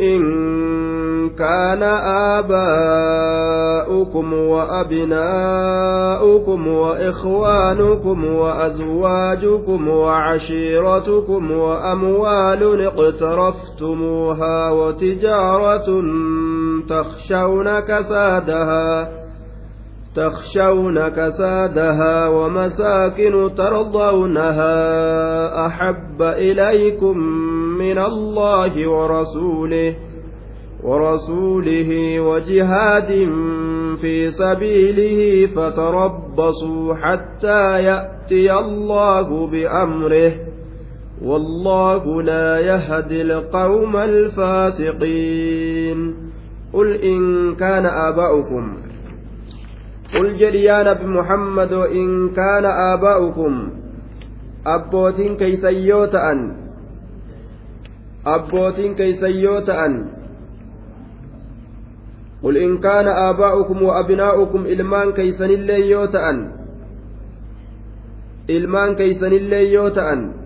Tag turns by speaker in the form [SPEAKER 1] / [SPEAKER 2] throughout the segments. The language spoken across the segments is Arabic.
[SPEAKER 1] إن كان آباؤكم وأبناؤكم وإخوانكم وأزواجكم وعشيرتكم وأموال اقترفتموها وتجارة تخشون كسادها تخشون كسادها ومساكن ترضونها أحب إليكم من الله ورسوله ورسوله وجهاد في سبيله فتربصوا حتى يأتي الله بأمره. والله لا يهدي القوم الفاسقين. قل إن كان آباؤكم قل جري يا نبي محمد إن كان آباؤكم. abbootiin keeysan yoo ta'an abbootiin keeysan yoo ta'an قل إن كان آباؤكم وأبناؤكم ilmaan keeysanillee yoo ta'an ilmaan keeysanillee yoo ta'an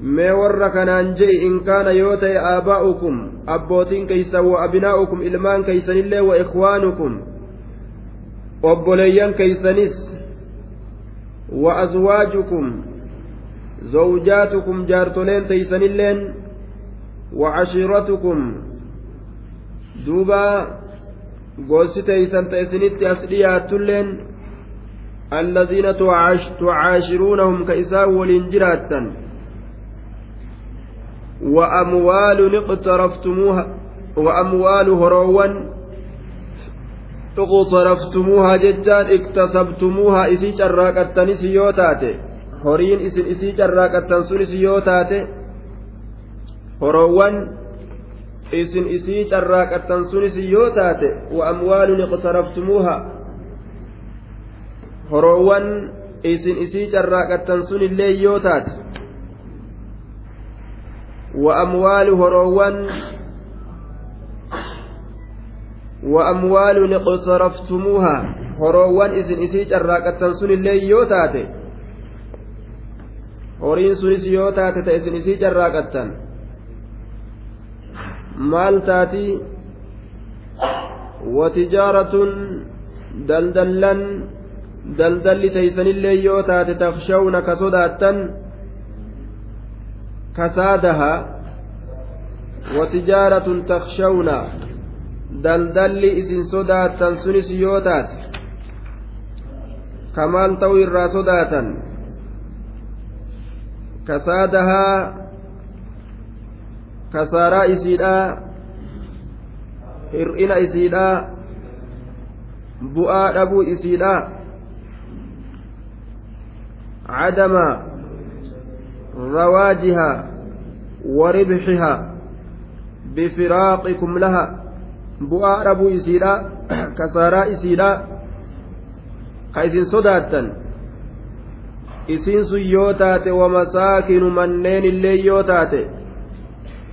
[SPEAKER 1] mee warra kanaan je'i in kaana yoo ta'e aabaa'ukum abbootiin keeysan wa abinaa'ukum ilmaan keeysanillee wa ikhwaanukum obboleeyyan keeysanis wa azwaajukum wa cashiiratukum duuba gosi teeysan ta isinitti as dhiyaattulleen alladiina tucaashiruunahum ka isaan waliin jiraattan وأموال اقترفتموها وأموال هروان اقترفتموها ججان اكتسبتموها إسي شراكتن سيوتاتي horiin isin isii carraaqattan sun isi yoo taate horoowwan isin isii carraaqattan sunis yoo taate wa amwaalun iqtaraftumuuha horoowwan isin isii carraaqattan sun illee yoo taate wa amwaalu horoowwan iqtaraftumuuha horoowwan isin isii carraaqattan sun illee yoo taate horiin sunis yoo taate ta isin isii carraaqattan maal taati watijaaratun daldallan daldalli teeysanillee yoo taate takshawna ka sodaattan kasaadaha watijaaratun takshawna daldalli isin sodaattan sunis yoo taate kamaal ta'u irraa sodaatan kasaaraa isiidhaa hir'ina isiidhaa bu'aa dhabuu isiidhaa cadama rawaajihaa waribxihaa bifiraaqikum laha bu'aa dhabuu isiidhaa kasaaraa isiidhaa ka isin sodaattan isiin sun yoo taate wamasaakinu manneen illee yoo taate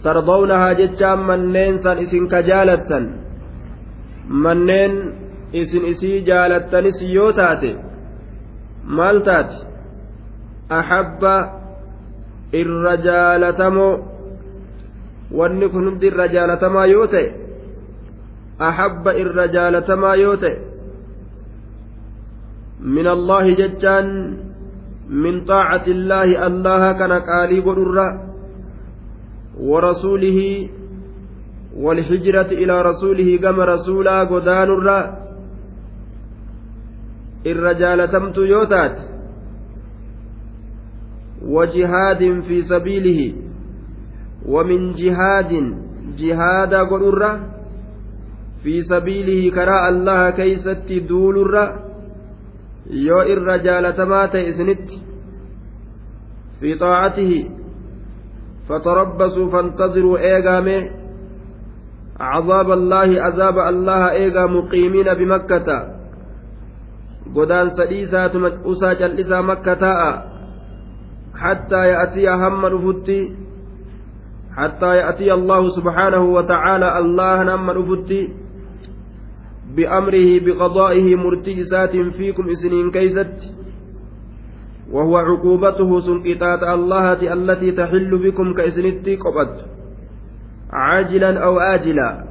[SPEAKER 1] tardawnahaa jechaan manneen san isin ka jaalattan manneen isin isii jaalattanis yoo taate maal taate? Ahabba irra jaalatamoo wanni kun hundi irra jaalatamaa yoo ta'e ahabba irra jaalatamaa yoo ta'e min allaahi jechaan min xaacati illaahi allaha kana qaalii godhurra ورسوله والهجرة إلى رسوله كما رسولا قدان الرّ الرجال تمت يوتات وجهاد في سبيله ومن جهاد جهاد قدر في سبيله كراء الله كيست دول الرّ يو الرجال تمات إسنت في طاعته فتربصوا فانتظروا إيغامي عذاب الله عذاب الله إيغا مقيمين بمكة قدان سديسات مجؤسا جلسا مكة حتى يأتي هم رفتي حتى يأتي الله سبحانه وتعالى الله نم رفتي بأمره بقضائه مرتجسات فيكم إسنين كيست وهو عقوبته سنقطات الله التي تحل بكم كإسنتي قبض aajila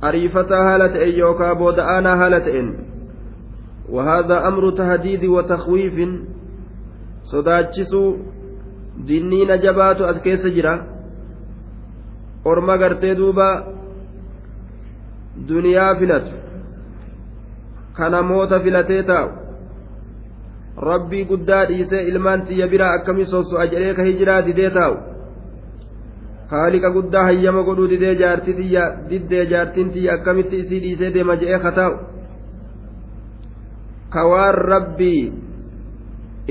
[SPEAKER 1] ariifataa haala ta'e yookaa booda'aanaa haala ta'en وهذا أمر تهديد وتخويف sodaachisuu dinniina jabaatu as keessa jira orma gartee duuba ka namoota filatee taa'u. Rabbii guddaa dhiisee ilmaan xiyya biraa akkamii sosso'a jedhee ka hijiraa didee taa'u. Haaliqa guddaa hayyama godhuu didee jaartii xiyya diddee jaartiin xiyya akkamitti isii dhiisee deema jedhee ka taa'u. Ka waan rabbii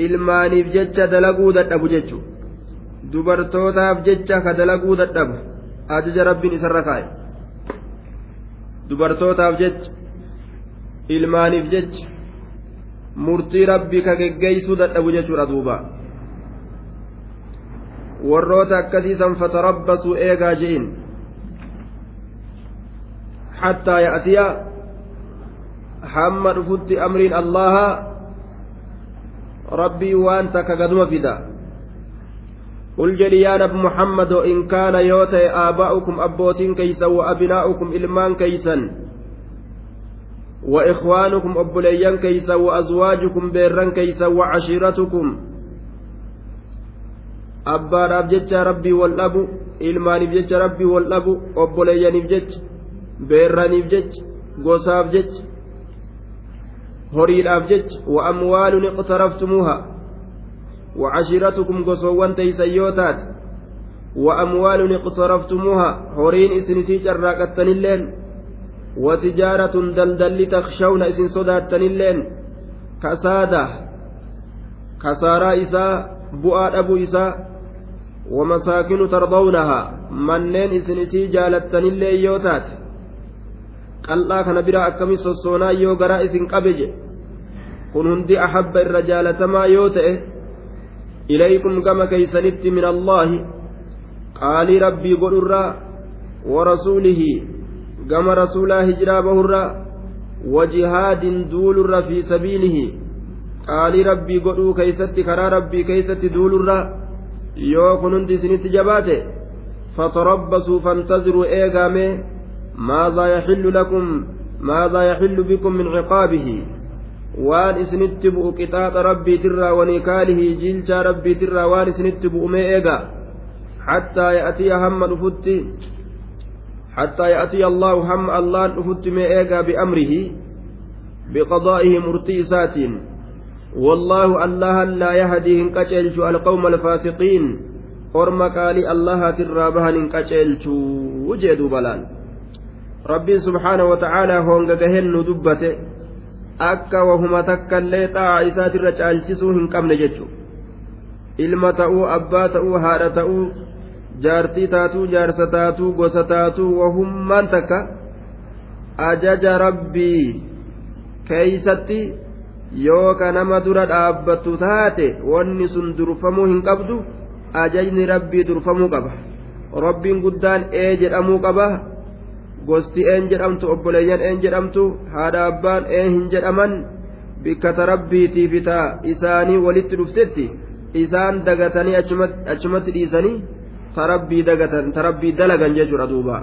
[SPEAKER 1] ilmaaniif jecha dalaguu dadhabu jechu. Dubartootaaf jecha ka dalaguu dadhabu. Ajaja rabbiin isarra kaa'e dubartootaaf jecha ilmaaniif jecha murtii rabbii ka geggeeysuu dadhabu jechuudha duuba warroota akkasiisan fatarabbasuu eegaa je'in hattaa ya'tiya hamma dhufutti amriin allaha rabbii waan takka gaduma fida قل جلي يا نبي محمد إن كان يوتي آباؤكم أبوتين كيسا وأبناؤكم إلمان كيسا وإخوانكم أبليان كيسا وأزواجكم بيران كيسا وعشيرتكم abbaadhaaf jecha rabbii wal dhabu ilmaaniif jecha rabbii wal dhabu obboleeyyaniif jecha beerraniif jecha gosaaf jecha horiidhaaf jecha wa amwaalun iqtaraftumuuha wa cashiiratukum gosoowwan teeysan yoo taate wa amwaalun wa tijaaratun daldalli takshawna isin sodaattanilleen kasaada kasaaraa isaa bu'aa dhabuu isaa ومساكن ترضونها منين إسن إسي يوتات qal'aa kana biraa akkamii sossoonaa yoo garaa isin qabe je kun hundi ahabba irra jaalatamaa yoo ta'e ilaykum gama keeysanitti min allaahi qaalii rabbii godhurraa warasuulihi gama rasuulaa hijiraa bahurraa wajihaadin duulurra fi sabiilihi qaalii rabbii godhuu keeysatti karaa rabbii keeysatti duulurraa yoo kun hundi isinitti jabaate fatarabbasuu fantaziruu eegaamee ماذا يحل لكم ماذا يحل بكم من عقابه waan isinitti bu'u qixaaxa rabbiitirraa wanikaalihi jilchaa rabbiitirraa waan isinitti bu'u mee eega hattaa ya'tiya hamma dhufutti mee eegaa biamrihi biqadaa'ihi murtii isaatiin wallaahu allahan laa yahdii hin qaceelchu alqawma alfaasiqiin orma qaalii allahaatirraa bahan hin qaceelchu jee duubalaan rabbiin subhaanahu wa ta'aalaa honga gaheen nu dubbate akka wahuma takkaillee xaa'a isaatirra caalchisuu hin qabne jechu ilma ta'uu abbaa jaartii taatuu jaarsa taatuu gosa taatuu wahummaan takka? Ajaja rabbii keeysatti yooka nama dura dhaabbattu taate wanni sun durfamuu hin qabdu ajajni rabbii durfamuu qaba. Rabbiin guddaan ee jedhamuu qaba gosti een jedhamtu obboleeyyan een jedhamtu haadha abbaan een hin jedhaman bikka tarabbiitii fitaa isaanii walitti dhuftetti isaan dagatanii achumatti dhiisanii tarabbii dagatan tarabbii dalagan jechuudha duuba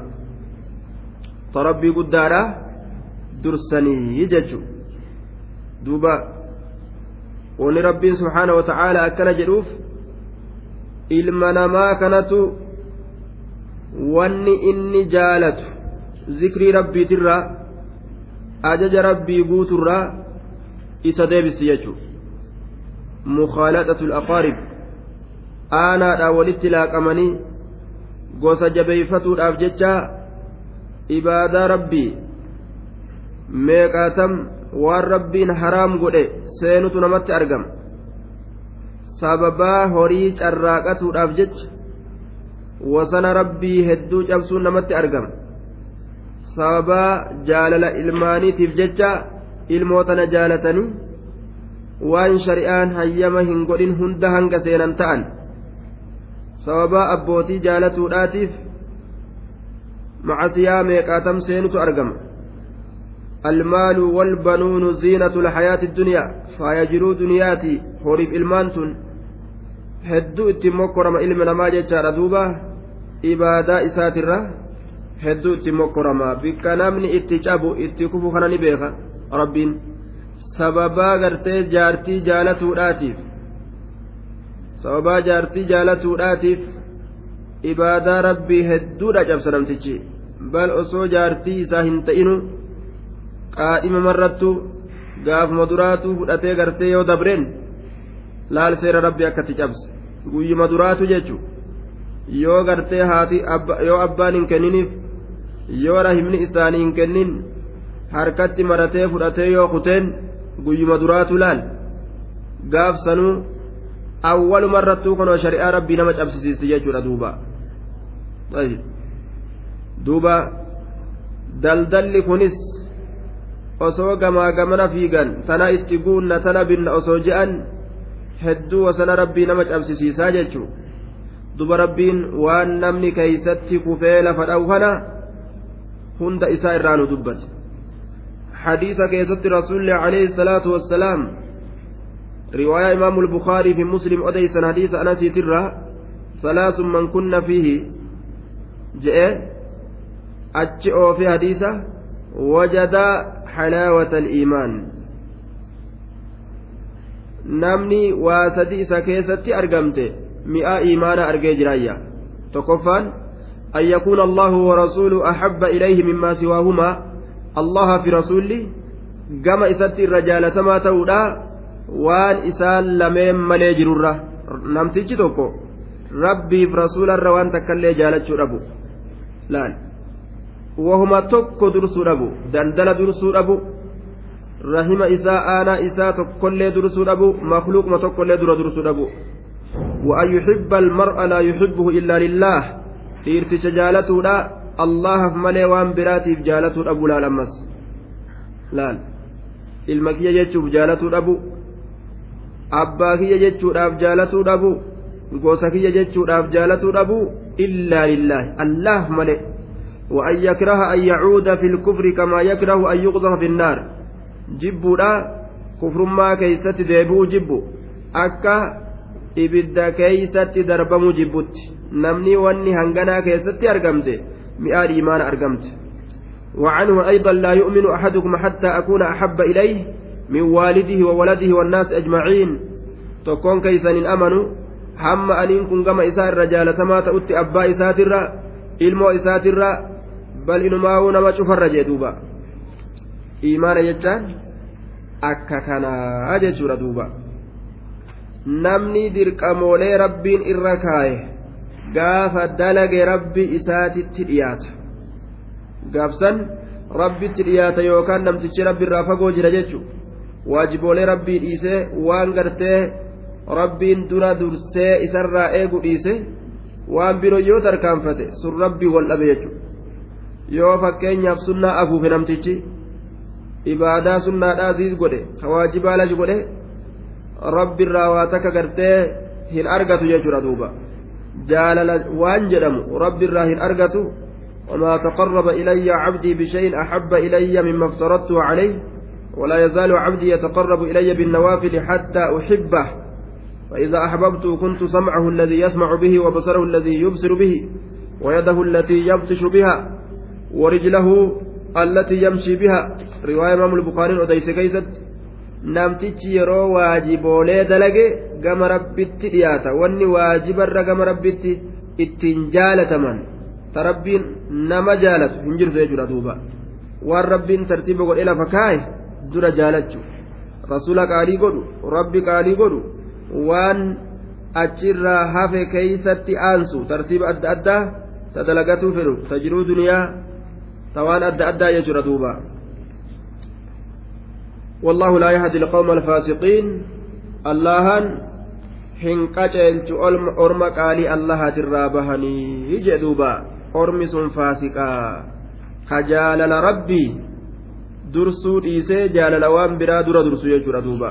[SPEAKER 1] tarabbii guddaadha dursanii jechu duuba wani rabbiin subhaana wa ta'aala akkana jedhuuf ilma namaa kanatu wanni inni jaalatu zikrii rabbiitirraa ajaja rabbii guuturraa isa deebisi jechuudha mukhaalaxatul aqaarib aanaadhaa walitti laaqamanii gosa jabeeyfatuudhaaf jecha ibaadaa rabbii meeqaatam? Waan rabbiin haraam godhe seenutu namatti argama. Sababaa horii carraaqatuudhaaf jecha wasana rabbii hedduu cabsuun namatti argama. Sababaa jaalala ilmaaniitiif jecha ilmootana jaalatanii waan shari'aan hayyama hin godhin hunda hanga seenan ta'an sababa abbootii jaalatuudhaatiif macasiyaa meeqaatam seenutu argama? Almaalu walbanuunu ziinatu alxayaati dunyaa faaya jiruu duniyaati horiif ilmaan tun hedduu ittiin mokkorama ilmi namaa jechaadha duuba ibaadaa isaatirra hedduu ittiin mokkorama bikka namni itti cabu itti kufu kana ni beeka rabbiin. Sababaa gartee jaartii jaalatuudhaatiif sababaa jaartii jaalatuudhaatiif ibaadaa rabbii hedduudha cabsa namtichi bal osoo jaartii isaa hin ta'inu qaadhima marrattu gaafuma duraatu fudhatee gartee yoo dabreen laal seera rabbii akkatti cabse guyyuma duraatu jechu yoo gartee haati yoo abbaan hin kenniniif yoo rahimni isaanii hin kennin harkatti maratee fudhatee yoo kuteen guyyuma duraatu laal. Gaaf sanuu awwalumarrattuu kunoo shari'aa rabbii nama cabsisiisi jechuudha duuba duuba daldalli kunis osoo gamaa gamana fiigan tana itti guunna tana binna osoo je'an hedduu wasana rabbii nama cabsisiisaa jechuu duba rabbiin waan namni keeysatti kufee lafa dha'u kana hunda isaa irraa nu dubbate hadiisa keessatti rasuulli alayhi salaatu wassalaam imaamu albukaarii fi muslim odeysan hadiisa anasiitirra salaasun man kunna fiihi je'e achi oofe hadiisa wajada xalaawata aliimaan namni waa sadi isa keessatti argamte mi'aa iimaana argee jiraayya tokkoffaan أن يكون الله ورسوله أحب إليه مما سواهما الله في رسوله كما إسات الرجال سما تودا وان إسان لمن ملي جرورة نمتيجي توكو ربي في رسول الروان تكالي جالت شربو لان وهما توكو درسو ربو دلدل درسو ربو rahima isaa aanaa isaa tokkollee dursuu dhabu makluuquma tokkollee dura dursuu dhabu وأن يحب المرء لا يحبه إلا لله dhiirticha jaalatuudha allahaaf malee waan biraatiif jaalatuu dhabu laal ammas laal ilma kiyya jechuuf jaalatuu dhabu Abbaa kiyya jechuudhaaf jaalatuu dhabu gosa kiyya jechuudhaaf jaalatuu dhabu illaa lillaahi allaaf malee وأن يكره أن يعود في الكفر كما يكره أن يقذف في النار جبودا كفر ما كيست ديبو جبو أكا ibidda keeysatti darbamu jibbutti namni wanni hanganaa keessatti argamte mi'aa iimaana argamte وعنه أيضا لا يؤمن أحدكم حتى أكون أحب إليه min waalidihi wa waladihi wannaasi ajmaciin tokkoon keeysan hin amanu hamma aniin kun gama isaa irra jaalatamaa ta'utti abbaa isaatirra ilmoo isaatirra bal inumaawuu nama cufarra jee duuba iimaana jechaan akka kanaa jechuudha duuba namni dirqamoolee rabbiin irra kaaye gaafa dalage rabbi isaatitti dhiyaata gaafsan rabbitti dhiyaata yookaan namtichi rabbi irraa fagoo jira jechuudha. waajiboolee rabbii dhiisee waan gartee rabbiin dura dursee isarraa eegu dhiise waan biroo yoo tarkaanfate sun rabbii wal dhabe jechuudha yoo fakkeenyaaf sunnaa afuufe namtichi ibaadaa sunnaadhaa siis godhe kawaajibaa laji godhe. rabbi irraa waa takka gartee hin argatu jechuudha duuba jaalala waan jedhamu rabbi irraa hin argatu وما تقرب إلي عبدي بشيء أحب إلي مما افترضته عليه ولا يزال عبدي يتقرب إلي بالنوافل حتى أحبه فإذا أحببته كنت سمعه الذي يسمع به وبصره الذي يبصر به ويده التي يبطش بها ورجله التي يمشي بها رواية إمام البخاري أديس كيست waajiboolee dalage gama rabbitti dhiyaata wanni waajibarra gama rabbitti ittiin jaalataman ta rabbiin nama jaalatu hin jirtu jechuudha duuba waan rabbiin tartiiba godhee lafa kaaye dura jaalachu rasula qaalii godhu rabbi qaalii godhu waan achirraa hafe keeysatti aansu tartiiba adda addaa ta dalagatuu fedhu ta jiruu duniyaa ta waan adda addaa jechuudha duuba والله لا يهدي القوم الفاسقين اللهن hinqaceelchu orma qaalii allahatirraa bahanii jedhuuba ormi sun faasiqaa ka jaalala rabbii dursuu dhiisee jaalala waan biraa dura dursu jechuudha duuba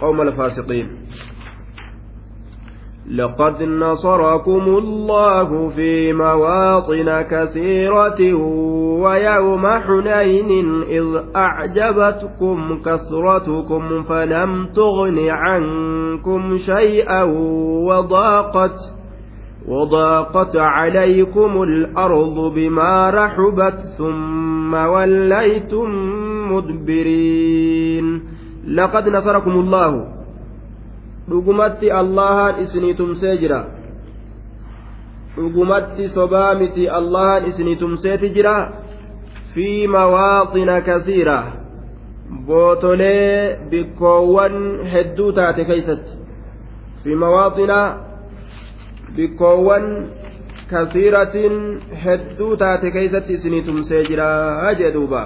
[SPEAKER 1] qawma alfaasiqiin لقد نصركم الله في مواطن كثيرة ويوم حنين إذ أعجبتكم كثرتكم فلم تغن عنكم شيئا وضاقت وضاقت عليكم الأرض بما رحبت ثم وليتم مدبرين. لقد نصركم الله. رقمت الله إسنيتم سجرا رقمت صبامت الله إسنيتم سجرا في مواطن كثيرة. بوتولي بكوان هدوتا تكيست في مواطن bikkoowwan kasiiratin hedduu taate keeysatti isinii tumsee jira jee duuba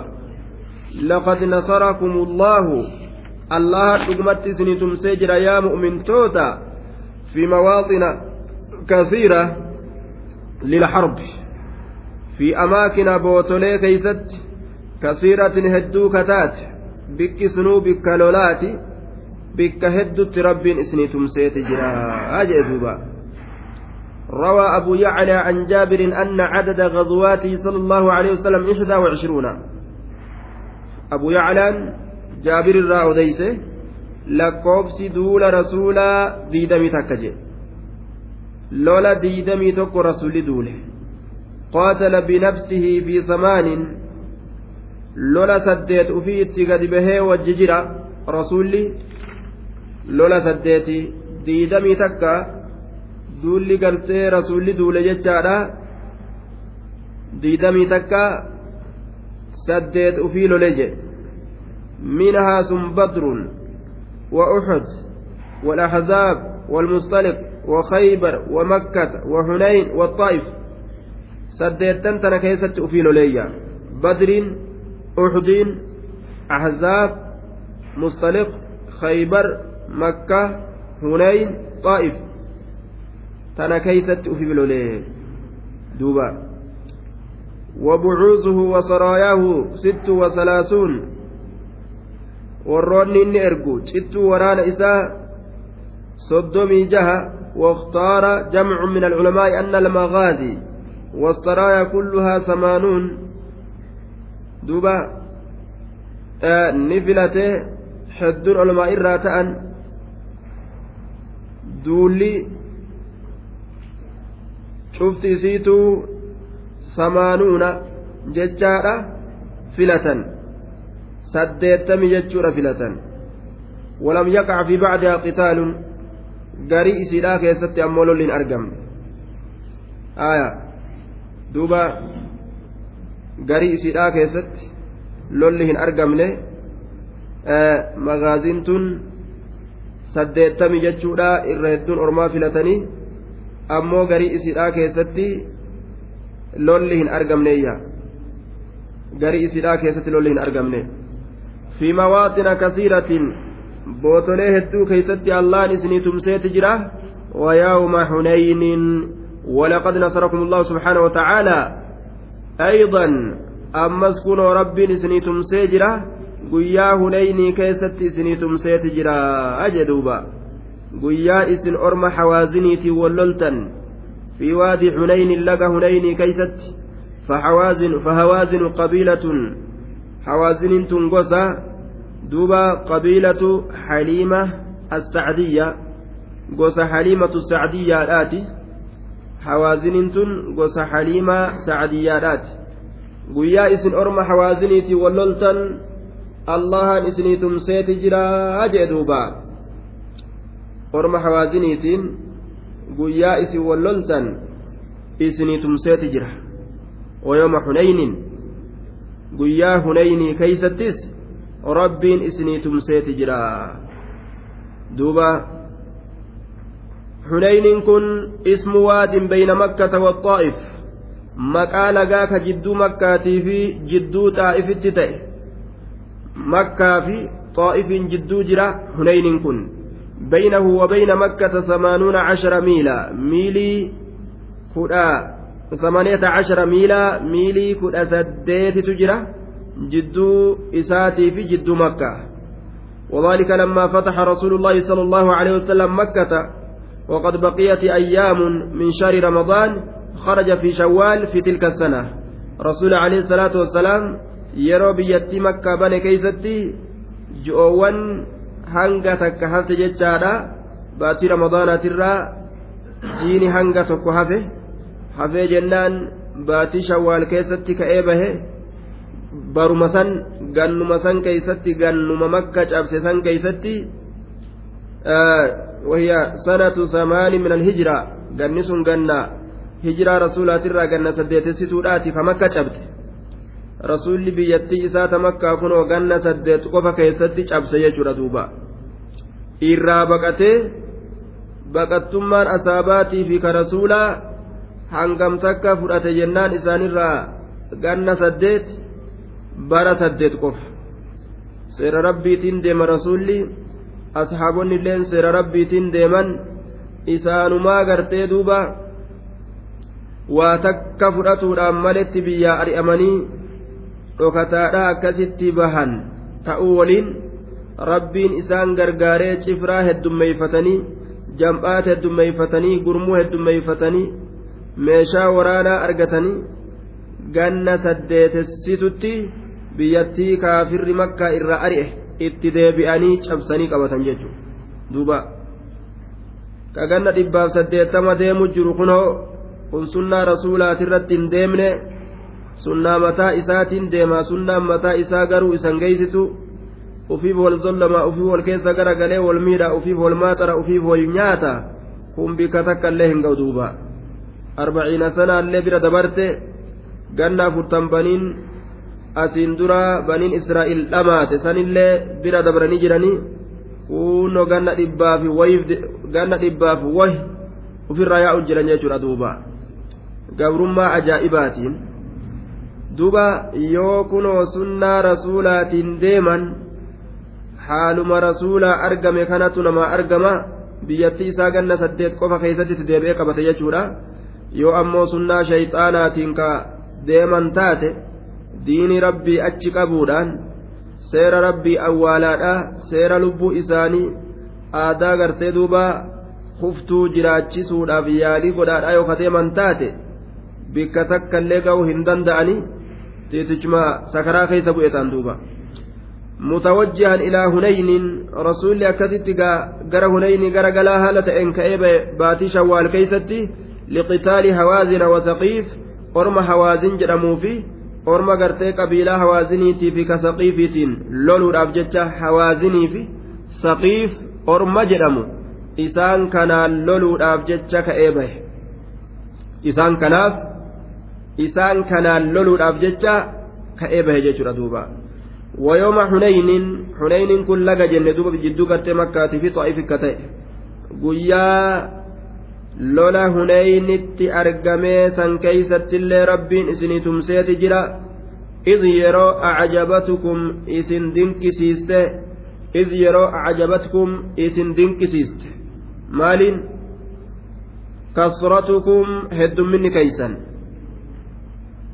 [SPEAKER 1] laqad nasarakum allaahu allaha dhugumatti isinii tumsee jira yaa mu'mintoota fi mawaaxina kasiira للحرب في أماكن بوتولي كيست كثيرة هدو كتات بك سنو بك لولاتي بك هدو رب اسني تمسيت جرا أجئ روى أبو يعلى عن جابر أن عدد غزواته صلى الله عليه وسلم إحدى وعشرون أبو يعلى جابر rasuulaa diidamii takka jedhe lola diidamii tokko rasulli duule qaatala binafsihi fi samaanin lola saddeet ufii itti gadi bahee wajji jira rasulli lola saddeeti diidamii takka duulli gartee rasulli duule jechaadha. Diidamii takka saddeet ufii lole jedhe minhaa sun badrun uxud والأحزاب والمصطلق وخيبر ومكة وحنين والطائف سديتن تنا كيست أفيل ليا بدر أحد أحزاب مصطلق خيبر مكة حنين طائف تنا كيست أفيل ليا دوبا. وبعوثه وسراياه ست وثلاثون. warroonni inni ergu cittuu waraana isaa soddomii jaha واختار جمع من العلماء أن المغازي والسرايا كلها ثمانون. دوبا. آه نفلته حد العلماء الراتأن. دولي cufti isiituu samaanuuna jechaadha filatan. Saddeettami jechuudha filatan. Walam yaqac fi bacdihaa qitaalun? Garii isiidhaa keessatti ammoo lolli hin argamne. Aya. Duuba. Garii isiidhaa keessatti lolli hin argamne magaaziin tun saddeettami jechuudha irra hedduun ormaa filatanii ammoo garii isiidhaa keessatti lolli hin argamneeyya garii isiidhaa keessatti lolli hin argamne fi mawaaxina kasiiratin bootolee hedduu keeysatti allahan isinii tumseeti jira ويوم حنين ولقد نصركم الله سبحانه وتعالى أيضا أمس كنوا رب سنيتم سيجرا guyyaa hunaynii keessatti isinii tumseeti jira ajeduuba guyyaa isin orma hawaaziniitiin walloltan fi waadi hunaynin laga hunaynii keeysatti fahawaazinu qabiilatun hawaaziniin tun gosa duuba qabiilatu xaliima assacdiyya gosa xaliimatu sacdiyyaadhaati hawaaziniin tun gosa xaliima sacdiyyaadhaati guyyaa isin orma hawaaziniitii walloltan allahan isinii tumseeti jiraa jee duuba orma hawaaziniitiin guyyaa isin walloltan isinii tumseeti jira. Wayooma hunaynin guyyaa hunaynii keeysattis rabbiin isinii tumseeti jira. Duuba hunayniin kun ismu waadin bayna makkata waaa'if maqaa lagaa ka jidduu makkaatii fi jidduu xaa'ifitti ta'e. Makkaa fi xaa'ifiin jidduu jira hunayniin kun. بينه وبين مكة ثمانون عشر ميلا. ميلي كدا ثمانية عشر ميلا. ميلي كدا سديت تجرى. جدو إساتي في جدو مكة. وذلك لما فتح رسول الله صلى الله عليه وسلم مكة. وقد بقيت أيام من شهر رمضان خرج في شوال في تلك السنة. رسول عليه الصلاة والسلام yeroo biyyattii makkaa bane keeysatti ji'oowwan hanga takka hafte jechaadha. Baatii ramadaanaatirraa jiini hanga tokko hafe. Hafee jennaan baatii shawaal keessatti ka'ee bahe. Baruma san gannuma san keessatti gannuma makka cabse san keessatti wahiya sanatu samaani min alhijra ganni sun ganna. Hijiraa rasulaatirraa ganna saddeetessituudhaati ka makka cabse. Rasuulli biyyattii isaa ta makkaa kunoo ganna saddeet qofa keessatti cabse jechuudha duubaa irraa baqatee baqattummaan asaabaatii fi ka rasuulaa hangam takka fudhate jennaan isaanirraa ganna saddeet bara saddeet qofa. Seera rabbiitiin deema rasuulli asxaabonni illeen seera rabbiitiin deeman isaanumaa gartee duuba waa takka fudhatuudhaan maletti biyyaa ari'amanii dhokataadhaa akkasitti bahan ta'uu waliin rabbiin isaan gargaaree cifraa heddummeeyfatanii jam'aat heddummeeyfatanii gurmuu heddummeeyfatanii meeshaa waraanaa argatanii ganna saddeetessitutti biyyattii kaafirri makkaa irraa ari'e itti deebi'anii cabsanii qabatan jechuudha. Duuba. Ka ganna dhibbaaf saddeettama deemu jiru kunoo kun sunnaa rasuulaatirratti hin deemne sunnaa mataa isaatiin deemaa sunnaan mataa isaa garuu isan geeysitu ufiif wal zollamaa ufiif wal keessa garagalee wal miidha ufiif wal maaxara ufiif wal nyaata kun bika takka illee hin ga'u duuba. Arbaciina sanaallee bira dabarte ganna afurtan baniin asiin dura baniin israa'il dhamaate. Sanillee bira dabranii jiranii kunno ganna dhibbaafi wayif ganna dhibbaaf wahi ofirraa yaa'u jiran jechuudha duuba. Gabrummaa ajaa'ibaatiin duuba yoo kunoo sunnaa rasuulaatiin deeman haaluma rasuulaa argame kanatu namaa argama biyyattii isaa ganna saddeet qofa keessatti deebi'ee qabate jechuudha. Yoo ammoo sunnaa shayxaanaatiin ka deeman taate diini rabbii achi qabuudhaan seera rabbii awwaalaadha. Seera lubbuu isaanii aadaa gartee duuba huftuu jiraachisuudhaaf yaalii godhaadha yoo kadeeman taate bikka takka illee ga'uu hin danda'anii tiitichuma sakaraa keessa bu'etaan duuba متوجها إلى هنين رسول أكتت قرى هنين قرى قلا هالة إن كأب باتي شوال كيستي لقتال هوازن وسقيف أرم هوازن جرموا فيه أرم قرتي قبيلة هوازنيتي في كسقيفيتين لولو رابجتة هوازني في سقيف أرم جرموا إسان كان لولو رابجتة كأبه إسان كناف إسان كان لولو رابجتة كأبه جتر دوبا wayooma hunaynin hunaynin kun laga jenne duuba jidduu gartee makkaatii fi xa'iif akka ta'e guyyaa lola huneynitti argamee san keeysattillee rabbiin isinii tumseeti jira id yeroo acjabatukum isin dinqisiiste id yeroo acjabatkum isin dinqisiiste maaliin kasratukum heddumminni keeysan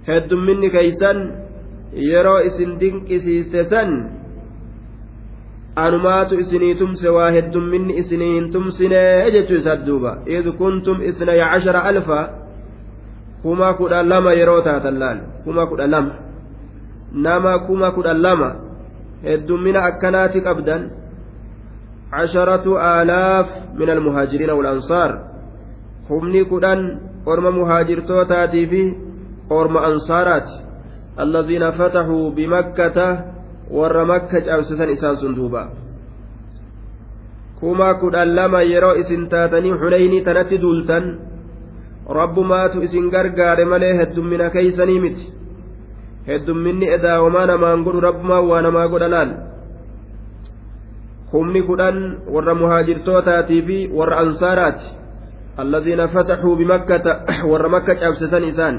[SPEAKER 1] heddumminni keeysan yeroo isin dinqisiiste san anumaatu isinii tumse waa heddumminni isinii hin tumsinee jechuu isaat duuba. Id kuntum isnaya cashara alfa kuma kudha lama yeroo taatan laal kuma kudha lama. Nama kuma kudha lama heddummina akkanaati qabdan casharatu aalaaf min almuhaajiriina walansaar humni kudhan orma muhaajirtootaatii fi orma ansaaraati alladhiina fataxuu bimakkata warra makka cabsisan isaan sun duuba kuma kudhan lama yeroo isin taatanii xunaynii tanatti duultan rabbumaatu isin gargaare malee heddummina keeysanii miti heddumminni edaawamaa namaan godhu rabbumaa waa namaa godha laal humni kudhan warra muhaajirtootaatii fi warra ansaaraati الذين فتحوا بمكة ور مكة cabsisan isaan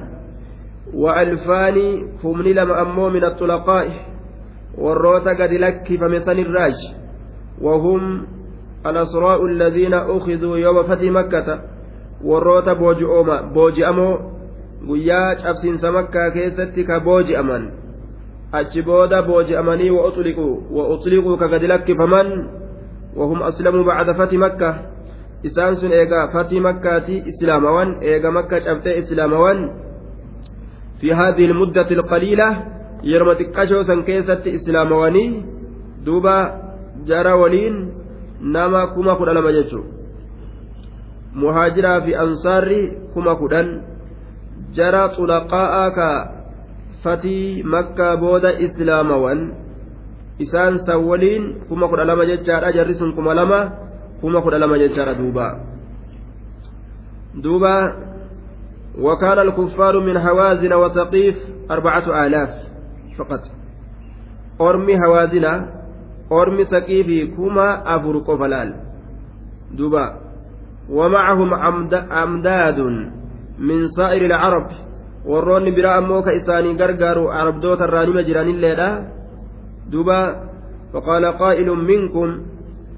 [SPEAKER 1] وألفان هم لما أمو من الطلقاء warroota gadi lakkifame sanirraaj wahum alasraa'u alladhiina ukhiduu yooma fatii makkata warroota booji'amoo guyyaa cabsiinsa makkaa keessatti ka booji'aman achi booda booji'amanii wa uxliquu ka gadi lakkifaman wahum aslamuu bacda fati makka isaan sun eega fatii makkaati islaamawan eega makka cabxee islaamawan almuddati alqaliila yeroo xiqqashoo san keessatti islaamawanii duuba jara waliin nama kuma kudha lama jechuun muhaajiraa fi ansaarri kuma kudhan jara xulaqaa'aa ka fatii makkaa booda islaamawan isaan san waliin kuma kudha lama jechaadha jarri sun kuma lama kuma kudha lama jechaadha duuba duuba وكان الكفار من هوازن وسقيف أربعة آلاف فقط أرمي هوازن أرمي سقيف كما أفرق فلال دوبا ومعهم أمداد من سائر العرب biraa ammoo ka isaanii gargaaru arabdoota irraa nima jiranilleedha duba faqaala qaa'ilun minkum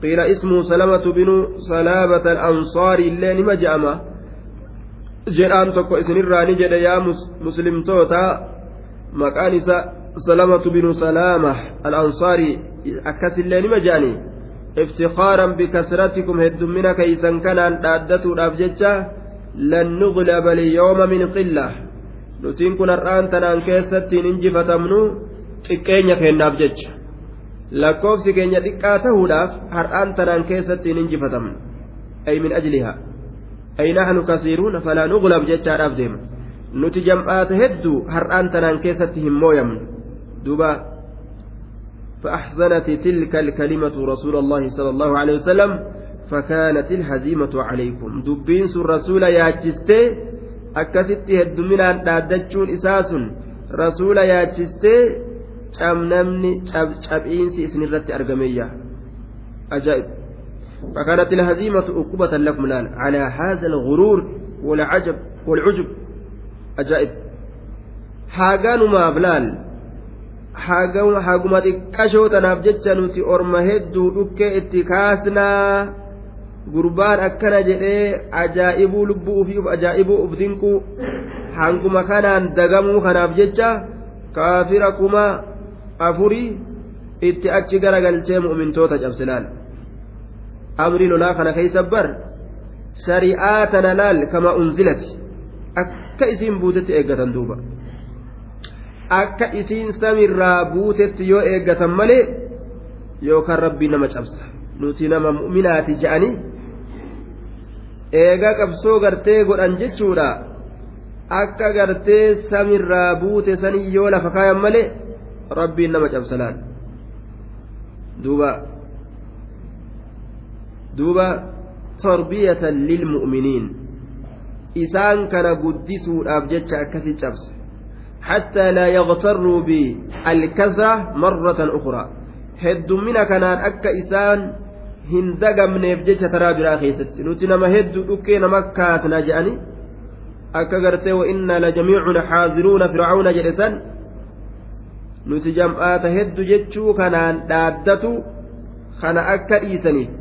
[SPEAKER 1] qiila ismuu salamatu binu salaabata alansaari illee nima je'ama jedhaan tokko isinirraa ni jedhe yaa muslimtoota maqaan isa salamatu binu salaama al-ansaarii akkasillee nima jedhanii افتخارا بكثرتكم هدمنا كيسا كان دادتو الابججة لن نغلب اليوم من قلة نتين كن الآن تنان كيستين انجفة منو تكينيا كينا ابججة لكوف سكينيا تكاته لاف هرآن تنان كيستين انجفة أي من أجلها ay nahnu kasiiruuna falaa nuglab jechaadhaaf deema nuti jam'aata hedduu har'aan tanaan keessatti hin mooyamnu duuba فأحزنت تلك الكلمة رسول الله صلى الله عليه وسلم فكانت الهزيمة عليكم دبين الرسول يا akkasitti hedduminaan dhaaddachuun isaa sun rasuula yaachistee cabnamni cab'iinsi isinirratti argameeyya ajaa'ib فكانت الهزيمة عقوبة لكم الآن على هذا الغرور والعجب والعجب أجائب haagaanuma bilaal haaguma xiqqashoo tanaaf jecha nuti orma hedduu dhukkee itti kaasnaa gurbaan akkana jedhee ajaa'ibuu lubbuu ofii uf ajaa'ibuu uf dinquu hanguma kanaan dagamuu kanaaf jecha kaafira kuma afurii itti achi garagalchee mu'mintoota cabsilaal Amrii lolaa kana keeysa bar shari'aa tana laal kama unzilati. Akka isiin buutetti eeggatan duuba. Akka isiin samirraa buutetti yoo eeggatan malee yookaan rabbii nama cabsa. Nuti nama mu'minaati je'anii eegaa qabsoo gartee godhan jechuudha. Akka gartee samirraa buute sanii yoo lafa kaayan malee rabbiin nama cabsalaan duuba duuba tarbiyatan lilmu'miniin isaan kana guddisuudhaaf jecha akkasi cabse حتى لا يغتروا بالكثرة مرة أخرى هدمنا كانان أكا إسان taraa biraa keessatti nuti nama hedduu dhukkee nama kaatna je'anii akka gartee wa'innaa la jamiicun xaadiruuna fircauna jedhe san nuti jam'aata hedduu jechuu kanaan dhaaddatu kana akka dhiisaniif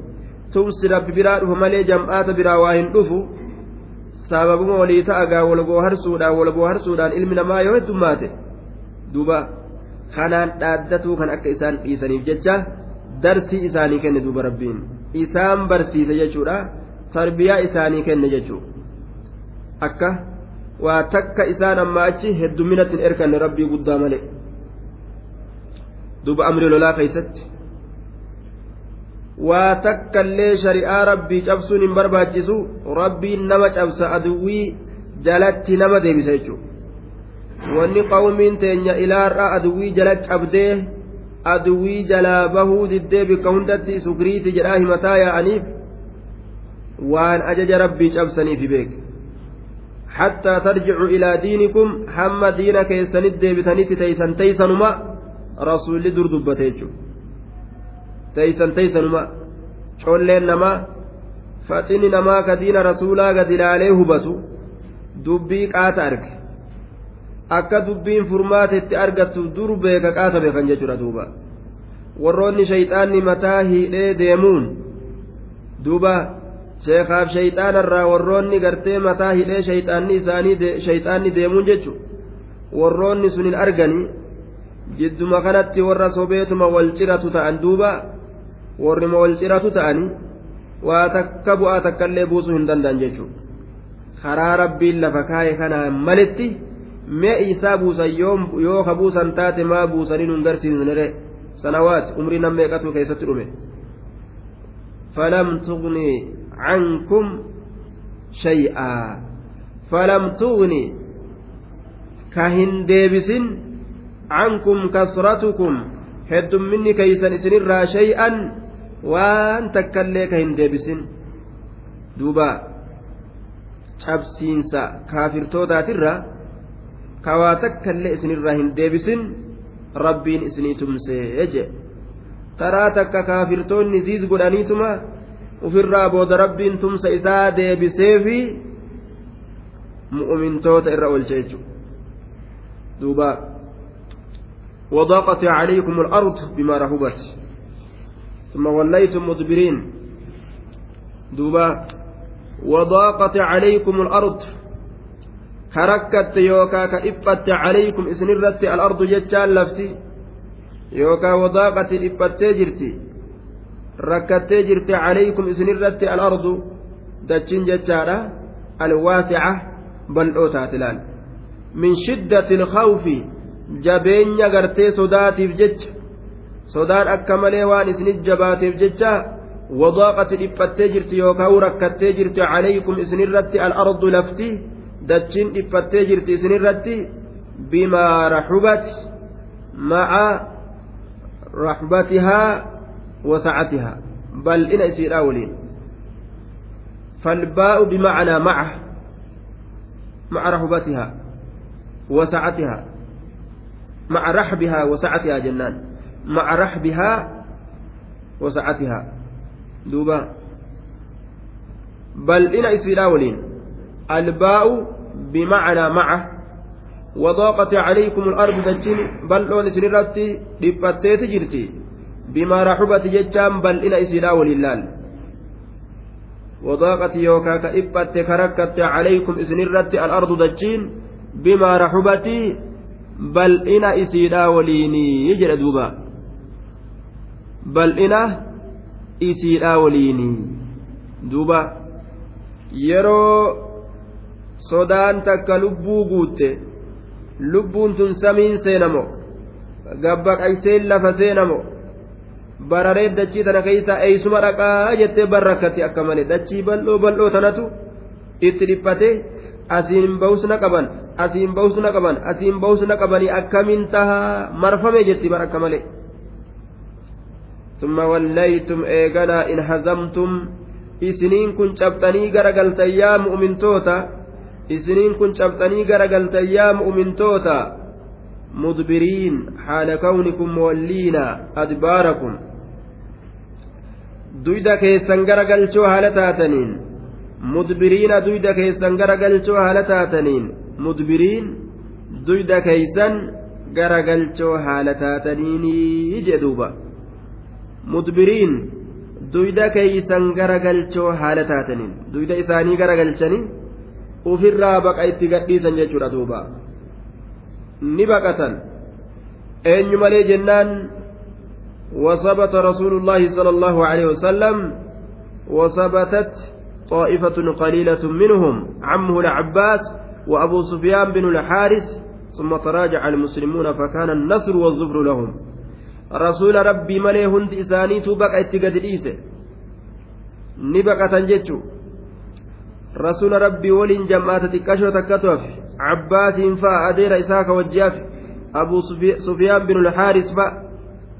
[SPEAKER 1] tumsi rabbi biraa dhufu malee jam'aata biraa waa hin dhufu. Sababuma walii ta'agaa walboo harsuudhaan walboo harsuudhaan ilmi namaa yoo heddummaate duuba kanaan dhaaddatuu kan akka isaan dhiisaniif jecha darsii isaanii kenne duuba rabbiin. Isaan barsiise jechuudha. Tarbiyaa isaanii kenne jechuudha akka waa takka isaan amma achi hedduminatti hin erkanne rabbii guddaa malee. Duuba amri lolaa keessatti waa takkallee shari'aa rabbii cabsuun hin barbaachisu rabbiin nama cabsa aduwwii jalatti nama deebisa jechuudha wanni qawmiin teenya ilaarraa aduwwii jala cabdee. aduwwii jalaa bahuu diddee bikka hundatti sukriiti jedhaa himataa yaa'aniif waan ajaja rabbii cabsaniifi beek hattaa tarjicu ilaa diinikum hamma diina keessanit deebitanitti teeysan teeysanuma rasuulli dur dubbate teeysan teeysanuma colleen namaa faxini namaa ka diina rasuulaa gad ilaalee hubatu dubbii qaata arge akka dubbiin furmaatetti argattu dur beeka qaata beekan jechuudha duuba warroonni shayxaanni mataa hidhee deemuun duuba sheekaaf shayxaanarraa warroonni gartee mataa hidhee shayxaanni isaanii shayxaanni deemuun jechu warroonni sun hin arganii jidduma kanatti warra sobeetuma wal ciratu ta'an duuba warrima wal ciratu ta'anii waa takka bu'aa takka illee buusuu hin danda'an jechuudha. Karaa rabbiin lafa kaa'e kanaan malitti. mee isaa buusan yoo ka buusan taate maa buusanii nun garsiisnere sanawaat umrii nam meeqatu keessatti dhume? Falam tugni cankum shay'aa. Falam tuuni ka hin deebisin cankum kasratukum. Heddumminni keeysan isinirraa shay'an waan takkaillee ka hin deebisin duuba cabsiinsa kaafirtootaatirra ka waa takkaillee isinirraa hin deebisin rabbiin isinii tumsee je taraa takka kaafirtoonni ziis godhaniituma ufirraa booda rabbiin tumsa isaa deebiseefi mu'umintoota irra oolche jechuudha duuba وضاقت عليكم الأرض بما رهبت ثم وليتم مدبرين. دوبا. وضاقت عليكم الأرض. كركت يوكا كإبت عليكم إسنرت الأرض جتشان لفتي. يوكا وضاقت إبت جرتي. ركت جرتي عليكم إسنرت الأرض. دتشين جتشارا الواسعة. بل أوتاتلان. من شدة الخوف. جبين غرتي صداتي جتش. Sodaan akka malee waan isinit jabaateef jecha wadaaqati dhiphattee jirti yookaan rakkattee jirti calaykum isinirratti al-ardu lafti dachiin dhiphattee jirti isinirratti bimaa raxubati maca raxbatihaa wasacatihaa bal'ina isiidhaa waliin فالباء بمعنى معه مع رهبتها وسعتها مع رحبها وسعتها جنان مع رحبها وسعتها. دوبا. بل إن إسفلا ولين. الباء بمعنى معه. وضاقت عليكم الأرض دجين. بل لون سنرتي لفتيت جرتي. بما رحبت ججان. بل إن إسفلا وللال وضاقت يوكا كإبت كركت عليكم إسنرتي الأرض دجين. بما رحبتي. بل إن إسفلا وليني. يجرى دوبا. Bal'ina isiidhaa waliinii duuba yeroo sodaan takka lubbuu guutte lubbuun tun samiin seenamo gabbaqayseen lafa seenamo bararee dachii tana keeysa eeysuma dhaqaa jettee barrakkatti akka malee dachii bal'oo bal'oo tanatu itti dhiphate asiin ba'usna qaban asiin ba'usna qaban asiin ba'usna qabanii akkamiin tahaa marfame jetti bar akka malee. ثم وليتم إيغنا إن هزمتم kun cabxanii garagaltan yaa mu'mintoota isiniin kun cabxanii garagaltan yaa mu'mintoota mudbiriin haala kawnikum muwalliina adbaarakum duyda keessan garagalchoo haala taataniin mudbiriina duyda keessan garagalchoo haala taataniin mudbiriin duyda keeysan garagalchoo haala taataniinii jedhuuba keeysan garagalchoo haala taataniin duyda isaanii garagalchanii ufirraa baqa itti gadhiisan jechuudha duuba ni baqatan eenyu malee jennaan وثبت رسول الله صلى الله عليه وسلم وثبتت طائفة قليلة منهم عمه العباس وأبو سفيان بن الحارث ثم تراجع المسلمون فكان النصر والظفر لهم rasuula rabbii malee hundi isaaniitu baqa itti gadi dhiise ni baqatan jechuu rasuula rabbii waliin jam'aata xiqqashoo takkatu hafe cabbaasiin fa'a adeera isaa ka wajji hafe abuu sufiyaan bin ulhaaris fa'a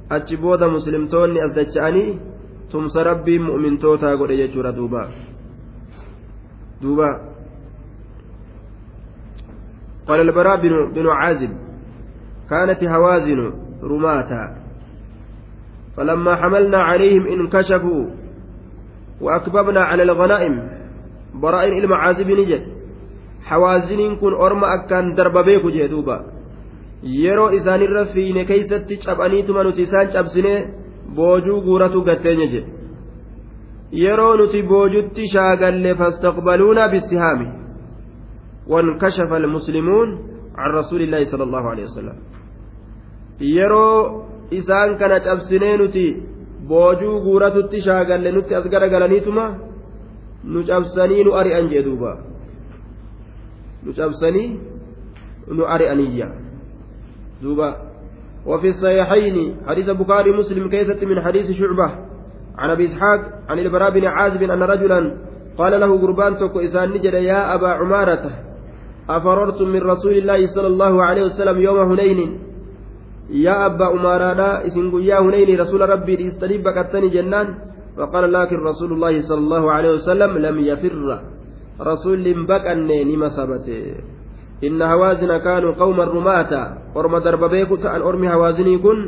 [SPEAKER 1] achi booda muslimtoonni as dacha'anii tumsa rabbiin mu'mintootaa godhe jechuudha duuba duuba قال البراء بن عازب كانت هوازن رماتا فلما حملنا عليهم انكشفوا وأكببنا على الغنائم براء المعازب نجد حوازن كن أرم أكان درب بيكو جدوبا yeroo isaanirra fiine keeysatti cabaniituma nuti isaan cabsine boojuu guuratu gatteenya jedhe yeroo nuti boojutti shaagalle fastaqbaluuna bisihaami wankashafa almuslimuun can rasuuli illaahi sala allahu alehi wasalam yeroo isaan kana cabsinee nuti boojuu guuratutti shaagalle nutti as garagalaniituma nu cabsanii nu ari'an jee nu cabsanii nu ari'aniyya. Duuba. وفي الصحيحين حديث البخاري مسلم كيست من حديث شعبة عن أبي إسحاق عن البراء بن عازب أن رجلا قال له قربان توكو إسان نجد يا أبا عمارة أفررتم من رسول الله صلى الله عليه وسلم يوم هنين يا أبا عمارة إسن يا هنين رسول ربي استريب بكتني جنان. فقال لكن رسول الله صلى الله عليه وسلم لم يفر. رسول بكني نما سبته إن هوازن كانوا قوما رماتا أرم درب بيكو أن أرمي هوازني كن.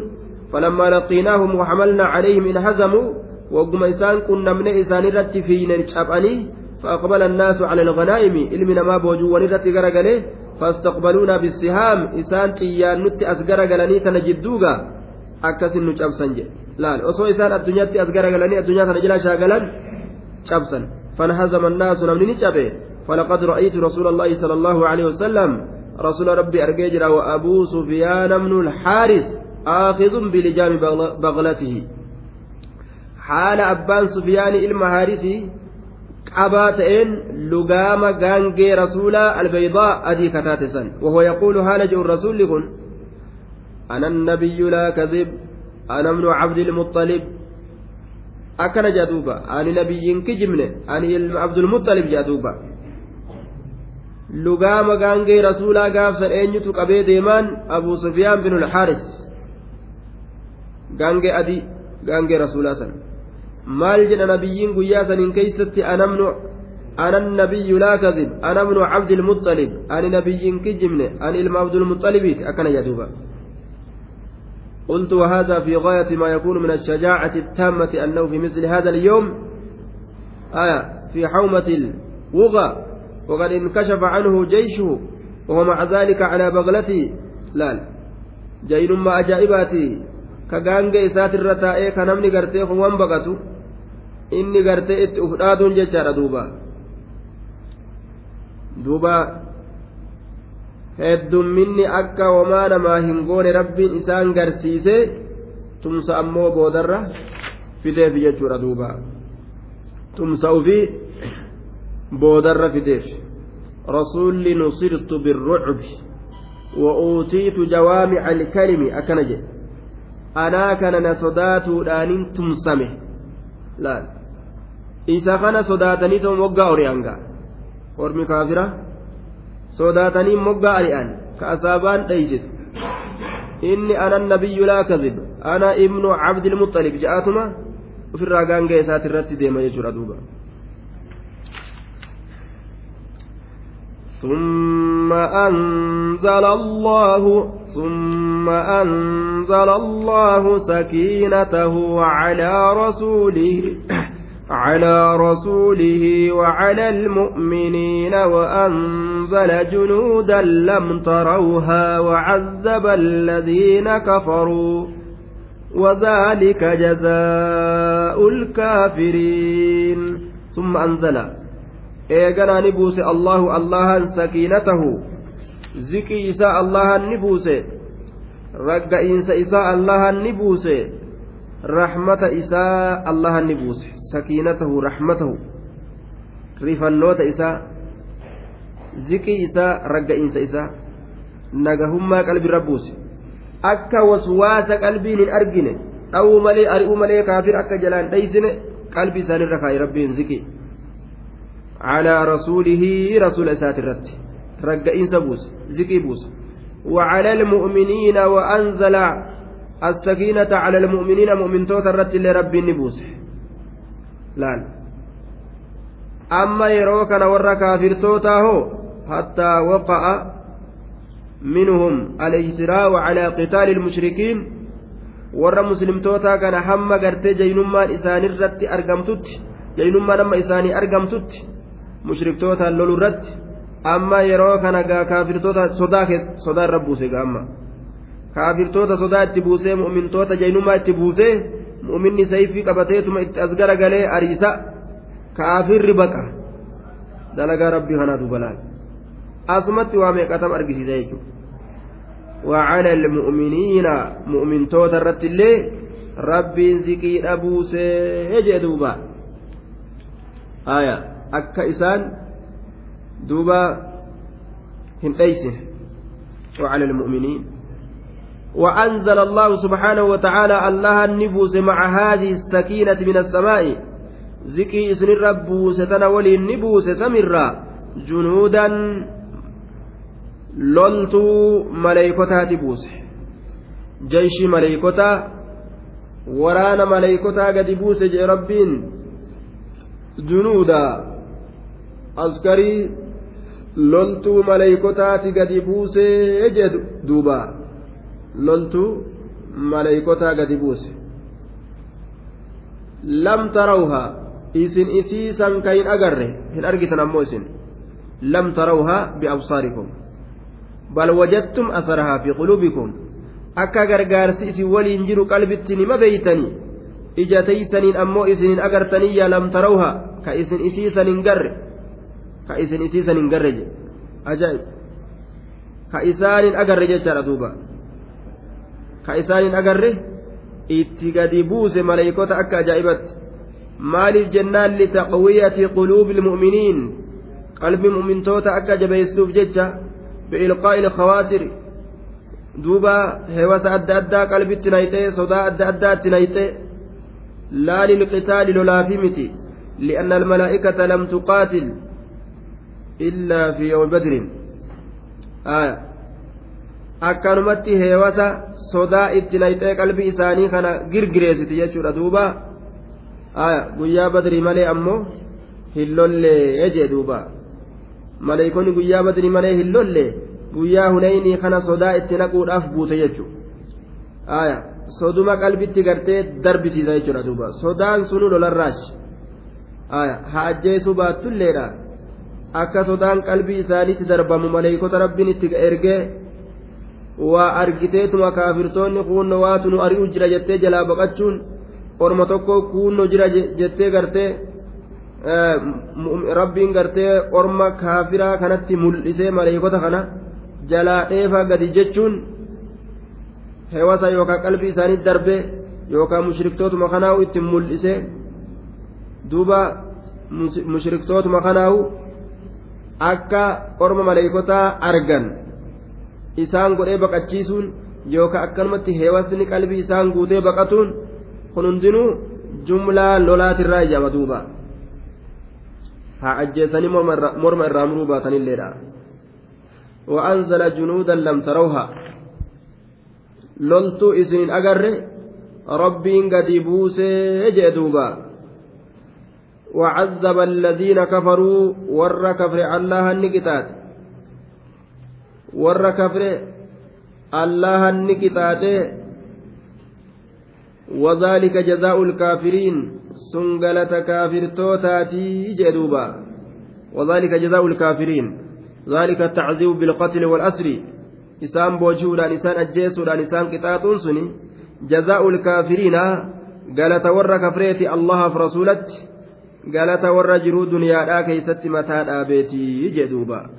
[SPEAKER 1] فلما لقيناهم وحملنا عليهم إن هزموا وقم إسان كنا من إسان رت فينا شابني فأقبل الناس على الغنائم إلمنا ما بوجو فاستقبلونا بالسهام. إسان تيان نت أسقر قلني تنجدوغا. أكسن نشابسن لا أصو إسان الدنيا أسقر قلني الدنيا تنجلا شاقلا شابسن فانهزم الناس نمني نشابه فلقد رأيت رسول الله صلى الله عليه وسلم. رسول ربي أرججر وأبو سفيان بن الحارث آخذ بلجام بغلته. abbaan sufiyaani ilma haarisii qabaa ta'een lugaama gaangee rasuulaa albaydaa adii kataate san. Wahuwa yaquulu haala je'u rasuulli kun ana annabiyyu laa kadib ana ibnu cabdilmuxalib akkana jea duuba ani nabiyyin kijibne ani ilma abdulmuxalib jea duuba. Lugaama gaangee rasuulaa gaafsan eenyutu qabee deemaan abuu sufyaan binu alxaaris gaangee adii gaangee rasuulaa san. Maal jedha nabiyyiin guyyaa saniin keeysatti anamnu أنا النبي لا كذب أنا ابن عبد المطلب أنا نبي كجمن أنا إلما عبد المطلب أكن يدوبا قلت وهذا في غاية ما يكون من الشجاعة التامة أنه في مثل هذا اليوم آية في حومة الوغى وقد انكشف عنه جيشه وهو مع ذلك على بغلته لا جين ما أجائباتي ka isaatirra taa'ee ka namni gartee waan baqatu inni gartee itti uf dhaaduun jechaadha duuba. Duuba heddumminni akka homaa namaa hin goone rabbiin isaan garsiisee tumsa ammoo boodarra fideef jechuudha duuba. Tumsa ufii boodarra fideef rasuulli nusirtu birrucbi wa uutiitu jawaamica alkalimi akkana jedhe. أنا كان نصدات أن تمسمه لا isa kana sodaatanii too moggaa ori'anga ormi kaafira sodaatanii moggaa ari'an ka asaabaan dheysisu inni ana nabiyyu laa kadib ana ibnu cabdilmuxalib je'aatuma ofirraa gaangee isaati irratti deema jechuudha duuba ثم أنزل الله ثم أنزل الله سكينته على رسوله على رسوله وعلى المؤمنين وأنزل جنودا لم تروها وعذب الذين كفروا وذلك جزاء الكافرين. ثم أنزل إيقنا نبوس الله الله سكينته زكي إساء الله نبوس رق إنس إساء الله نبوس رحمة إساء الله نبوس sakiinatahu raxmatahu rifannoota isaa ziqii isaa ragga'iinsa isaa nagahummaa qalbii rabbuusi akka waswaasa qalbiin hin argine dha'uu malee ari'uu malee kaafir akka jalaan dheeysine qalbii isaanirra kaa'e rabbiin ziqii رسوله رسول إسات الرت رجئين بوس زكي وعلى المؤمنين وأنزل السكينة على المؤمنين مؤمن توت الرت لرب نبوس laal amma yeroo kana warra kaafirtootaa hoo hattaa waqa'a minhum alijtiraa'u calaa qitaali ilmushrikiin warra muslimtootaa kana hamma gartee jaynummaan isaanirratti argamtutti jaynummaan amma isaanii argamtutti mushriktootaan lolu irratti amma yeroo kana gaa kaafirtoota sodaa sodaa irra buuse gaa amma kaafirtoota sodaa itti buusee mu'mintoota jaynummaa itti buusee mu'minni sayfii qabateetuma itti as garagalee ariisa kaafirri baqa dalagaa rabbii kanaatu balaan asumatti waa meeqatam argisiisa jechuudha وعلى المؤمنين مؤمن توتا رت الله ربي زكي أبو سيجدوبا آية أكا إسان دوبا هنديسه وعلى المؤمنين وأنزل الله سبحانه وتعالى الله النبوس مع هذه السكينة من السماء buuse tana waliin ni buuse samirraa junuudan loltuu maleeykotaati buuse jayshii maleeykotaa waraana maleeykotaa gadi buuse jee rabbiin junuuda askarii loltuu maleeykotaati gadi buusee jee duuba loltuu maleeykotaa gadi buuse lam tarawhaa isin isiisan ka hin agarre hin argitan ammoo isin lam tarawhaa biabsaarikum bal wajadtum asarahaa fi quluubikum akka gargaarsi isin waliin jiru qalbitti nima beeytanii ija teeysaniin ammoo isinin agartanii yaa lam tarawha ka isin isiisan hin garre ka isin isiisan hin garre je ajaa'ib ka isaanin agarre jechaadha duuba ka isaanin agarre itti gadi buuse maleeykota akka ajaa'ibatti maaliif jennaan litaqwiyati quluubi ilmu'miniin qalbi mu'mintoota akka jabeessuuf jecha bi'ilqaa'i ilkhawaatir duuba hewasa adda addaa qalbitti nayxee sodaa adda addaatti nayxee laa lilqitaali lolaafii miti li'anna almalaa'ikata lam tuqaatil illaa fi yawmi badrin akkanumatti heewasa sodaa itti nayxee qalbii isaanii kana girgireessiti jechuudha duuba guyyaa badrii malee ammoo hin lollee jee duuba maleeykonni guyyaa badrii malee hin lollee guyyaa hunaynii kana sodaa itti naquudhaaf buute jechuudha soduma qalbitti gartee darbisiisa jechuudha duuba sodaan sunu lolarraachi haa ajjeesuu baattulleedha akka sodaan qalbii isaaniitti darbamu maleeykota rabbiin itti ergee waa argiteetuma kaafirtoonni kuunno waatu nu ari'u jira jettee jalaa baqachuun orma tokko kuunno jira jettee gartee rabbiin gartee orma kaafiraa kanatti mul'isee maleeykota kana. jalaa dheefaa gadi jechuun hewasa yookaan qalbii isaanii darbe yookaan mushriktootuma kanaahu ittiin mul'ise duuba mushriktootuma kanaahu akka orma maleeykotaa argan isaan godhee baqachiisuun yookaan akkanumatti hewasni qalbii isaan guutee baqatuun kun hundinuu jumlaa lolaatirraa ijaama duuba haa ajjeesanii morma irraa muruu baatanilleedha. وأنزل جنودا لم تروها لولتو إسنين أجر ربين قد بوسي جدوبا وعذب الذين كفروا ور كفر الله النكتات. ور كفر الله النكتات. وذلك جزاء الكافرين. سنقلة كافر توتاتي جدوبا. وذلك جزاء الكافرين. ذلك التعذيب بالقتل والأسر. إسان بوجودان إسان أجيسودان إسان قطاطون سني. جزاء الكافرين. قالت ور كفريتي الله فرسولت. ور جرو دنيا لا كيست متى بيتي جدوبا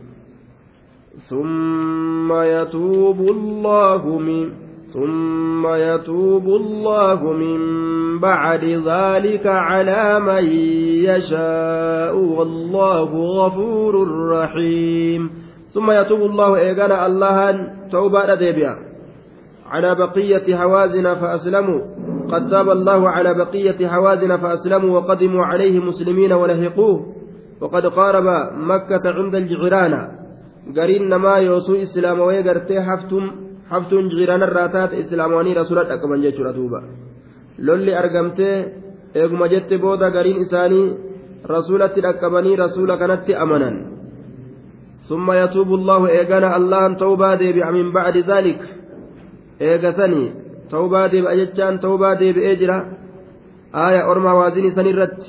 [SPEAKER 1] ثم يتوب الله من ثم يتوب الله من بعد ذلك على من يشاء والله غفور رحيم ثم يتوب الله إيقانا الله توبة ديبيا على بقية حوازن فأسلموا. قد تاب الله على بقية حوازن فأسلموا وقدموا عليه مسلمين ولهقوه. وقد قارب مكة عند الجعرانة قرين ما يوسو إسلام ويقرتي حفتم haftuun jiraanarraa taate islaamoanii rasuula dhaqqaban jechuudha duuba lolli argamtee eeguma jette booda gariin isaanii rasuulatti dhaqqabanii rasuula kanatti amanan ثم يتوب الله إيغانا الله توبة ديبي من بعد ذلك. إيغسني توبة ديبي أجتشان توبة ديبي إجرا آية أرمى وازني سنرت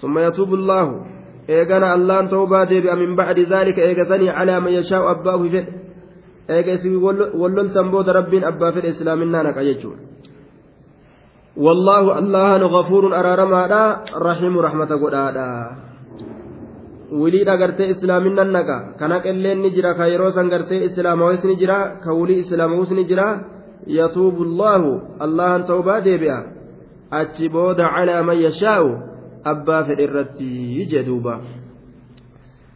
[SPEAKER 1] ثم يتوب الله إيغانا الله توبة ديبي من بعد ذلك إيغسني على من يشاء أباه فيه eega isin walloltan booda rabbiin abbaa fedhe islaaminaa naqa jechuudha wallaahu allahan gafuurun araaramaadha rahimu rahmata godhaadha wiliidha gartee islaaminnan naqa kana qilleen ni jira ka yeroo san gartee islaamawis ni jira ka wulii islaamawus ni jira yatuubu allaahu allahan tawbaa deebi'a achi booda calaa man yashaa'u abbaa fedhe irratti jedhuuba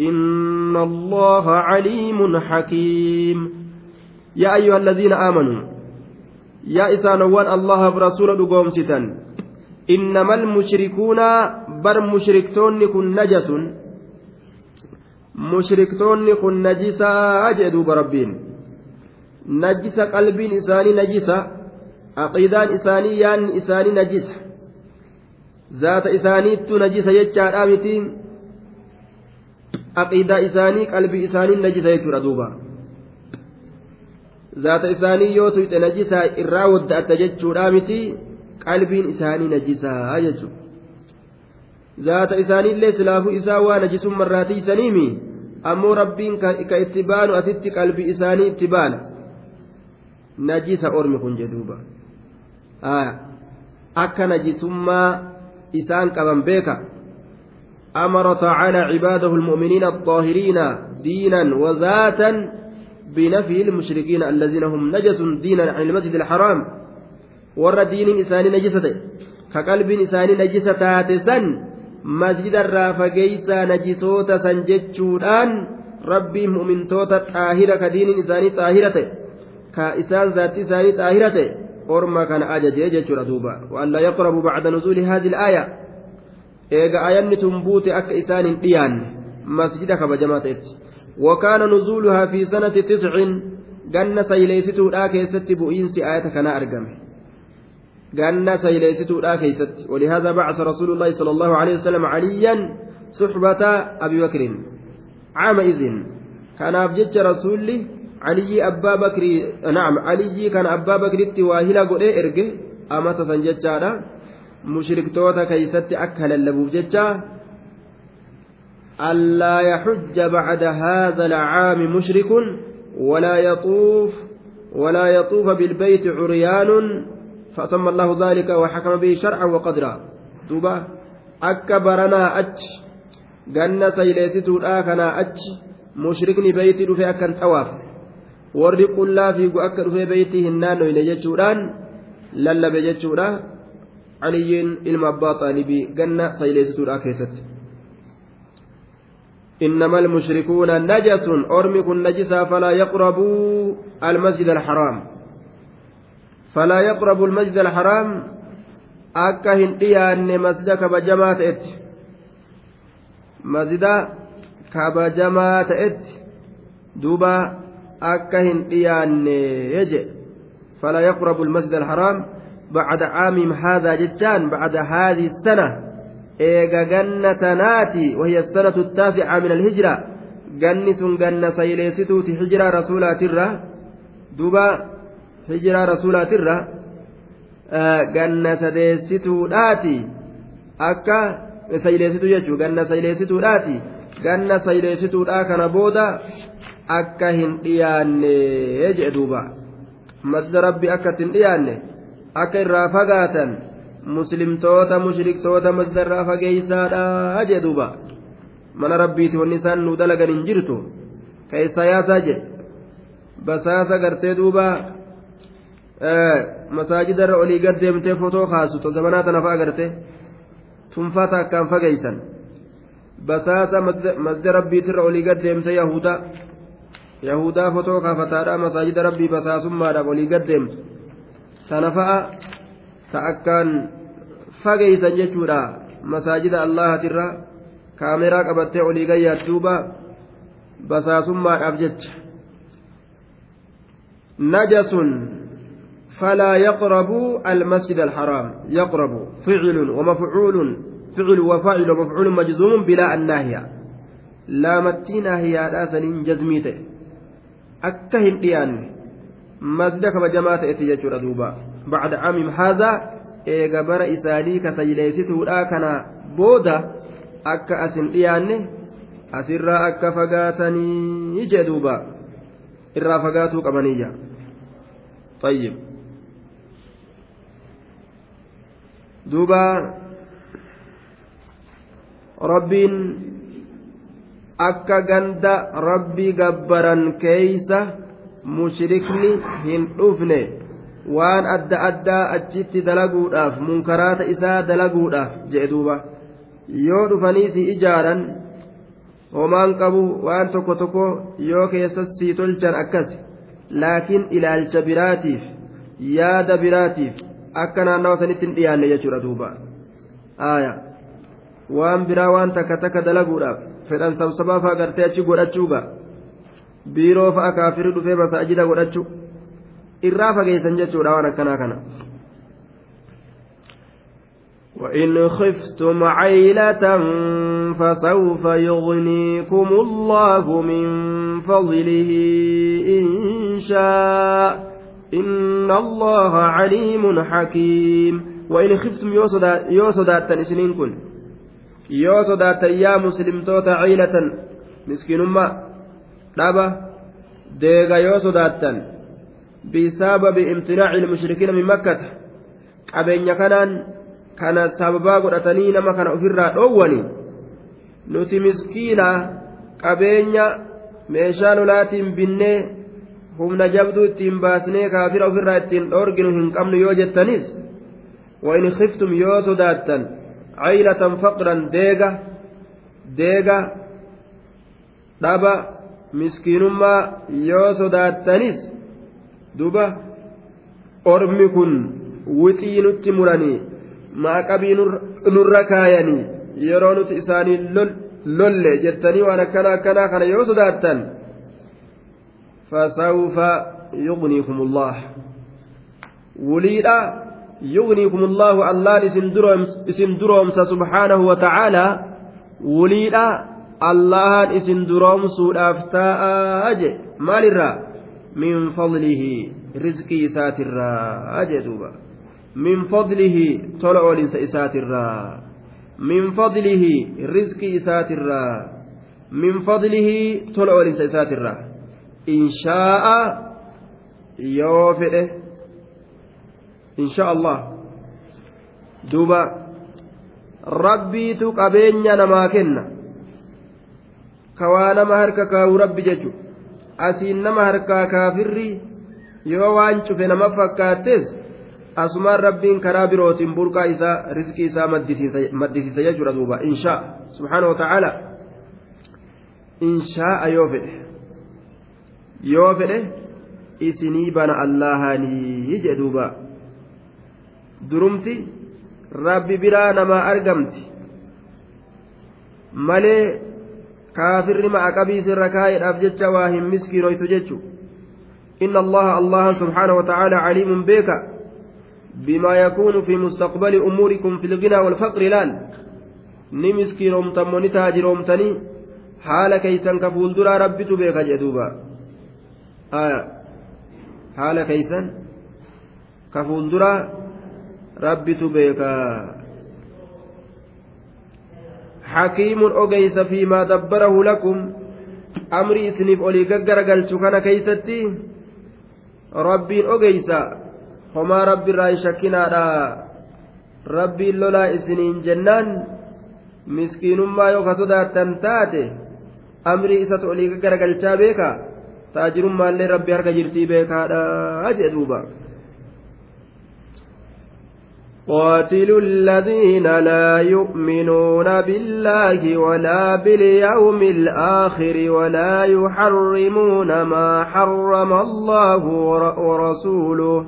[SPEAKER 1] إن الله عليم حكيم. يا أيها الذين آمنوا يا إسانوان الله برسول دقوم ستن إنما المشركون بر مشركتون كن نجس مشركتون كن نجسا أجدوا بربين. najisa qalbiin isaanii najisa aqiidaan isaanii yaanni isaanii najisa zaata isaaniittu najisa jechaadhaa miti aqiidaa isaanii qalbii isaanii najisa jechuudha duuba zaata isaanii yoo tuyxe najisaa irraa wadda'atta jechuudha miti qalbiin isaanii najisaa jechuudha zaata isaaniillee silaafuu isaa waa najisummarraa tiisaniimi ammoo rabbiin ka itti baanu asitti qalbii isaanii itti baana najisa ormi kun jedhuuba akka najisummaa isaan qaban beeka أمر تعالى عباده المؤمنين الطاهرين دينا وذاتا بنفي المشركين الذين هم نجس دينا عن المسجد الحرام. ور دين إساني نجسة كقلب إساني نجسة تاتسا مسجد الرافقيسا نجسوتا سنجتشودان ربي مؤمن توتا طاهرة كدين إساني ka isaan zaatti isaanii xaahira ta'e orma kana ajajee jechuudha duuba waan laa yaqrabu bacda nuzuuli haadhi aaya eega ayanni tun buute akka isaan hin dhiyaanne masjida kabajamaa ta'etti. وكان نزولها في سنة تسع جنة سيليستو لا كيست بؤينس آية كان أرقم جنة سيليستو لا كيست ولهذا بعث رسول الله صلى الله عليه وسلم عليا صحبة أبي بكر عام إذن كان أبجد رسولي علي أبا بكر نعم علي كان أبا بكر واهلا قد إرقه أما تسنجتشا مشركتوتا كيست أكل اللبوب جتشا ألا يحج بعد هذا العام مشرك ولا يطوف ولا يطوف بالبيت عريان فأتم الله ذلك وحكم به شرعا وقدرا دوبا أكبرنا أتش جنة سيليتتو الآكنا أتش مشركني بيتي دفع كان تواف warri qullaa fiigu akka dhufee beeytii hin naannoyne jechuudhaan lallabe jechuudha. Aliyyiin ilma abbaa xaalibii ganna sayleessituudha keessatti إنما المشركون نجس أرمي كن نجسا فلا يقربوا المسجد الحرام فلا يقربوا المسجد الحرام akka hin dhiyaanne masjida kabajamaa ta'etti masjida kabajamaa ta'etti duuba akka hin dhiyaanne yeje فلا يقرب المسجد الحرام بعد عام هذا جتان بعد هذه السنة إيجا جنة ناتي وهي السنة التاسعة من الهجرة جنس جنة سيليستو هجرة رسولات الرّ دوبا هجرة رسولات الرّ ganna sadeessituudhaati akka sayleessitu jechuu ganna sayleessituudhaati ganna sayleessituudhaa kana booda akka hin dhiyaanne jee duuba masjida rabbi akka irraa fagaatan muslimtoota mushriktoota masjida irraa fageeysaadha jee duuba mana rabbiiti wanni isaan nu dalagan hin jirtu keessa yaasaa jedhe basaasa gartee duuba masaajida irra olii gad deemtee fotoo kaasu to zamanaa tana fa'a garte tunfata akkaan fageeysan basaasa masjida rabbiitirra olii gad deemtee yahuda yahudaa fotoo kaafataadha masaajida rabbii basaasummaadhaaf olii gaddeemtu tana fa'a ta akkaan fageeysan jechuudha masaajida allahatirra kaameraa qabattee olii gayyaat duuba basaasummaadhaaf jecha najasun فلا يقربوا المسجد الحرام يقرب فعل ومفعول فعل وفاعل ومفعول مجزوم بلا الناهية لا متينا هي راسن جزميته akka hin jechuudha duuba bacda caamim haadhaa eega bara isaanii ka sajleessituudha kana booda akka as hin dhiyaanne asirraa akka fagaatanii jee duuba irraa fagaatuu qabaniyya طيب duuba rabbiin akka ganda rabbii gabbaran keeysa mushrikni hin dhufne. Waan adda addaa achitti dalaguudhaaf munkaraata isaa dalaguudhaaf jedhe duuba. Yoo dhufanii ijaaran homaan qabu waan tokko tokko yoo keessa sii tolchan akkas laakiin ilaalcha biraatiif yaada biraatiif akka naannawa sanitti hin dhiyaanne jechuudha duuba. Aaya. Waan biraa waan takka takka dalaguudhaaf fedhan sabsabaa fa'a gartee achi godhachuuga biiroo fa'a kaafirii dhufee masaajida godhachuu irraa fageessan jechuudha waan akkanaa kana.
[SPEAKER 2] وإن خفتم عيلة فسوف يغنيكم الله من فضله إن شاء إن الله عليم حكيم
[SPEAKER 1] وإن خفتم يوصدات إسنين كن يوصدات يا مسلم توت عيلة مسكين ما dhaba deega yoo sodaattan bisababi imtinaaci ilmushrikiina min makkata qabeenya kanaan kana sababaa godhatanii nama kana ofirraa dhoowwani nuti miskiina qabeenya meeshaa lolaatiin binnee humna jabduu ittiin baasnee kaafira ofirraa ittiin dhoorginu hin qabnu yoo jettanis وإن خفتم يو صداتا عيلة فقرا ديغا ديغا دابا miskiinummaa yoo sodaattanis duba ormi kun wixii nutti muranii maaqabii nurra kaayanii yeroo nuti isaanii lolle jettanii waan akkana akkanaa kana yoo sodaattan fasawfa yugniikum ullah wuliidha yugniikum ullahu allaan isin duroomsa subhaanahu wa ta'aalaa wuliidha allahan isin duroomsuudhaaf taa'aa je maalirraa min fadlihi rizqii isaatirraa jee duuba min fadlihi tola oolinsa isaatirraa min fadlihi rizqii isaatirraa min fadlihi tola oolinsa isaatirraa inshaa'a yoo fedhe insha allah duuba rabbiitu qabeenya namaa kenna kawaa nama harka kaawu rabbi jechu. Asiin nama harkaa kaafirri yoo waan cufe nama fakkaattes asumaan rabbiin karaa birootiin burqaa isaa riskii isaa maddisiisa jechuudha duuba. Inshaa subhaana wa inshaa'a yoo fedhe. Yoo fedhe isinii bana allahaanii jedhe durumti rabbi biraa namaa argamti. Malee kaafirri ma'a qabiisirra kaa'eedhaaf jecha waa hin miskiinoytu jechu إن الله الله سبحانه وتعالى عليم بك بما يكون في مستقبل أموركم في الغنى والفقر لأن نمسكي رومتم ونتاج رومتني حال كيسا كفول درا ربت بك جدوبا. آية حال كيسا كفول درا ربت بك حكيم أجيس فيما دبره لكم أمري إسنيف أولي قرقل كان كيستي ربي أجيس هما ربي راي شكنا ربي لولا إسنين جنان مسكين ما يوكسودا تنتاتي أمري إسات أولي قرقل بيكا تاجر ما اللي ربي هرك جرتي بيكا أجي دوبا
[SPEAKER 2] قاتلوا الذين لا يؤمنون بالله ولا باليوم الآخر ولا يحرمون ما حرم الله ورسوله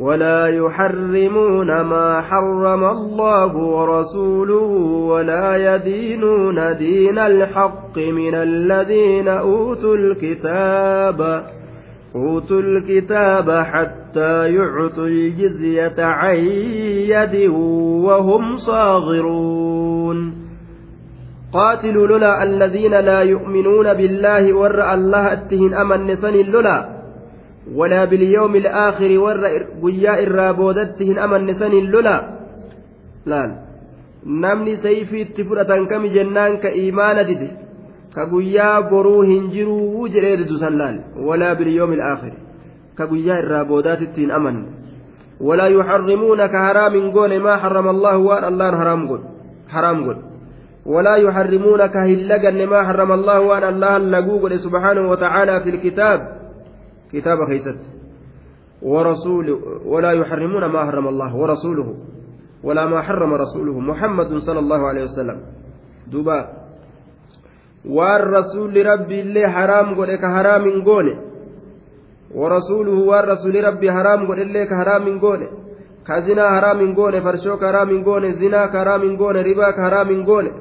[SPEAKER 2] ولا يحرمون ما حرم الله ورسوله ولا يدينون دين الحق من الذين أوتوا الكتاب أوتوا الكتاب حتى يعطوا الجزية عن يد وهم صاغرون. قاتلوا لولا الذين لا يؤمنون بالله ور الله أتهن أمن نسن لولا ولا باليوم الآخر ور قياء الرابودتهن أمن نسن لولا. لا itti fudhatan kami jennaan ka iimaana dide
[SPEAKER 1] ka guyyaa boruu hin jiruu jedhee didu san laal walaa bilyoomi alaakhiri ka guyyaa irraa boodaatitti hin ولا يحرمون كهرام قول ما حرم الله وان الله حرام قول حرام قول. ولا يحرمون كهلقا ما حرم الله وان الله لقوق سبحانه وتعالى في الكتاب. كتاب خيست. ورسول ولا يحرمون ما حرم الله ورسوله ولا ما حرم رسوله محمد صلى الله عليه وسلم. دوبا والرسول ربي اللي حرام قول كهرام قول ورسوله والرسول ربي حرام قول اللي كهرام قول كزنا حرام قول فرشوك حرام قول زنا حرام قول ربا حرام قول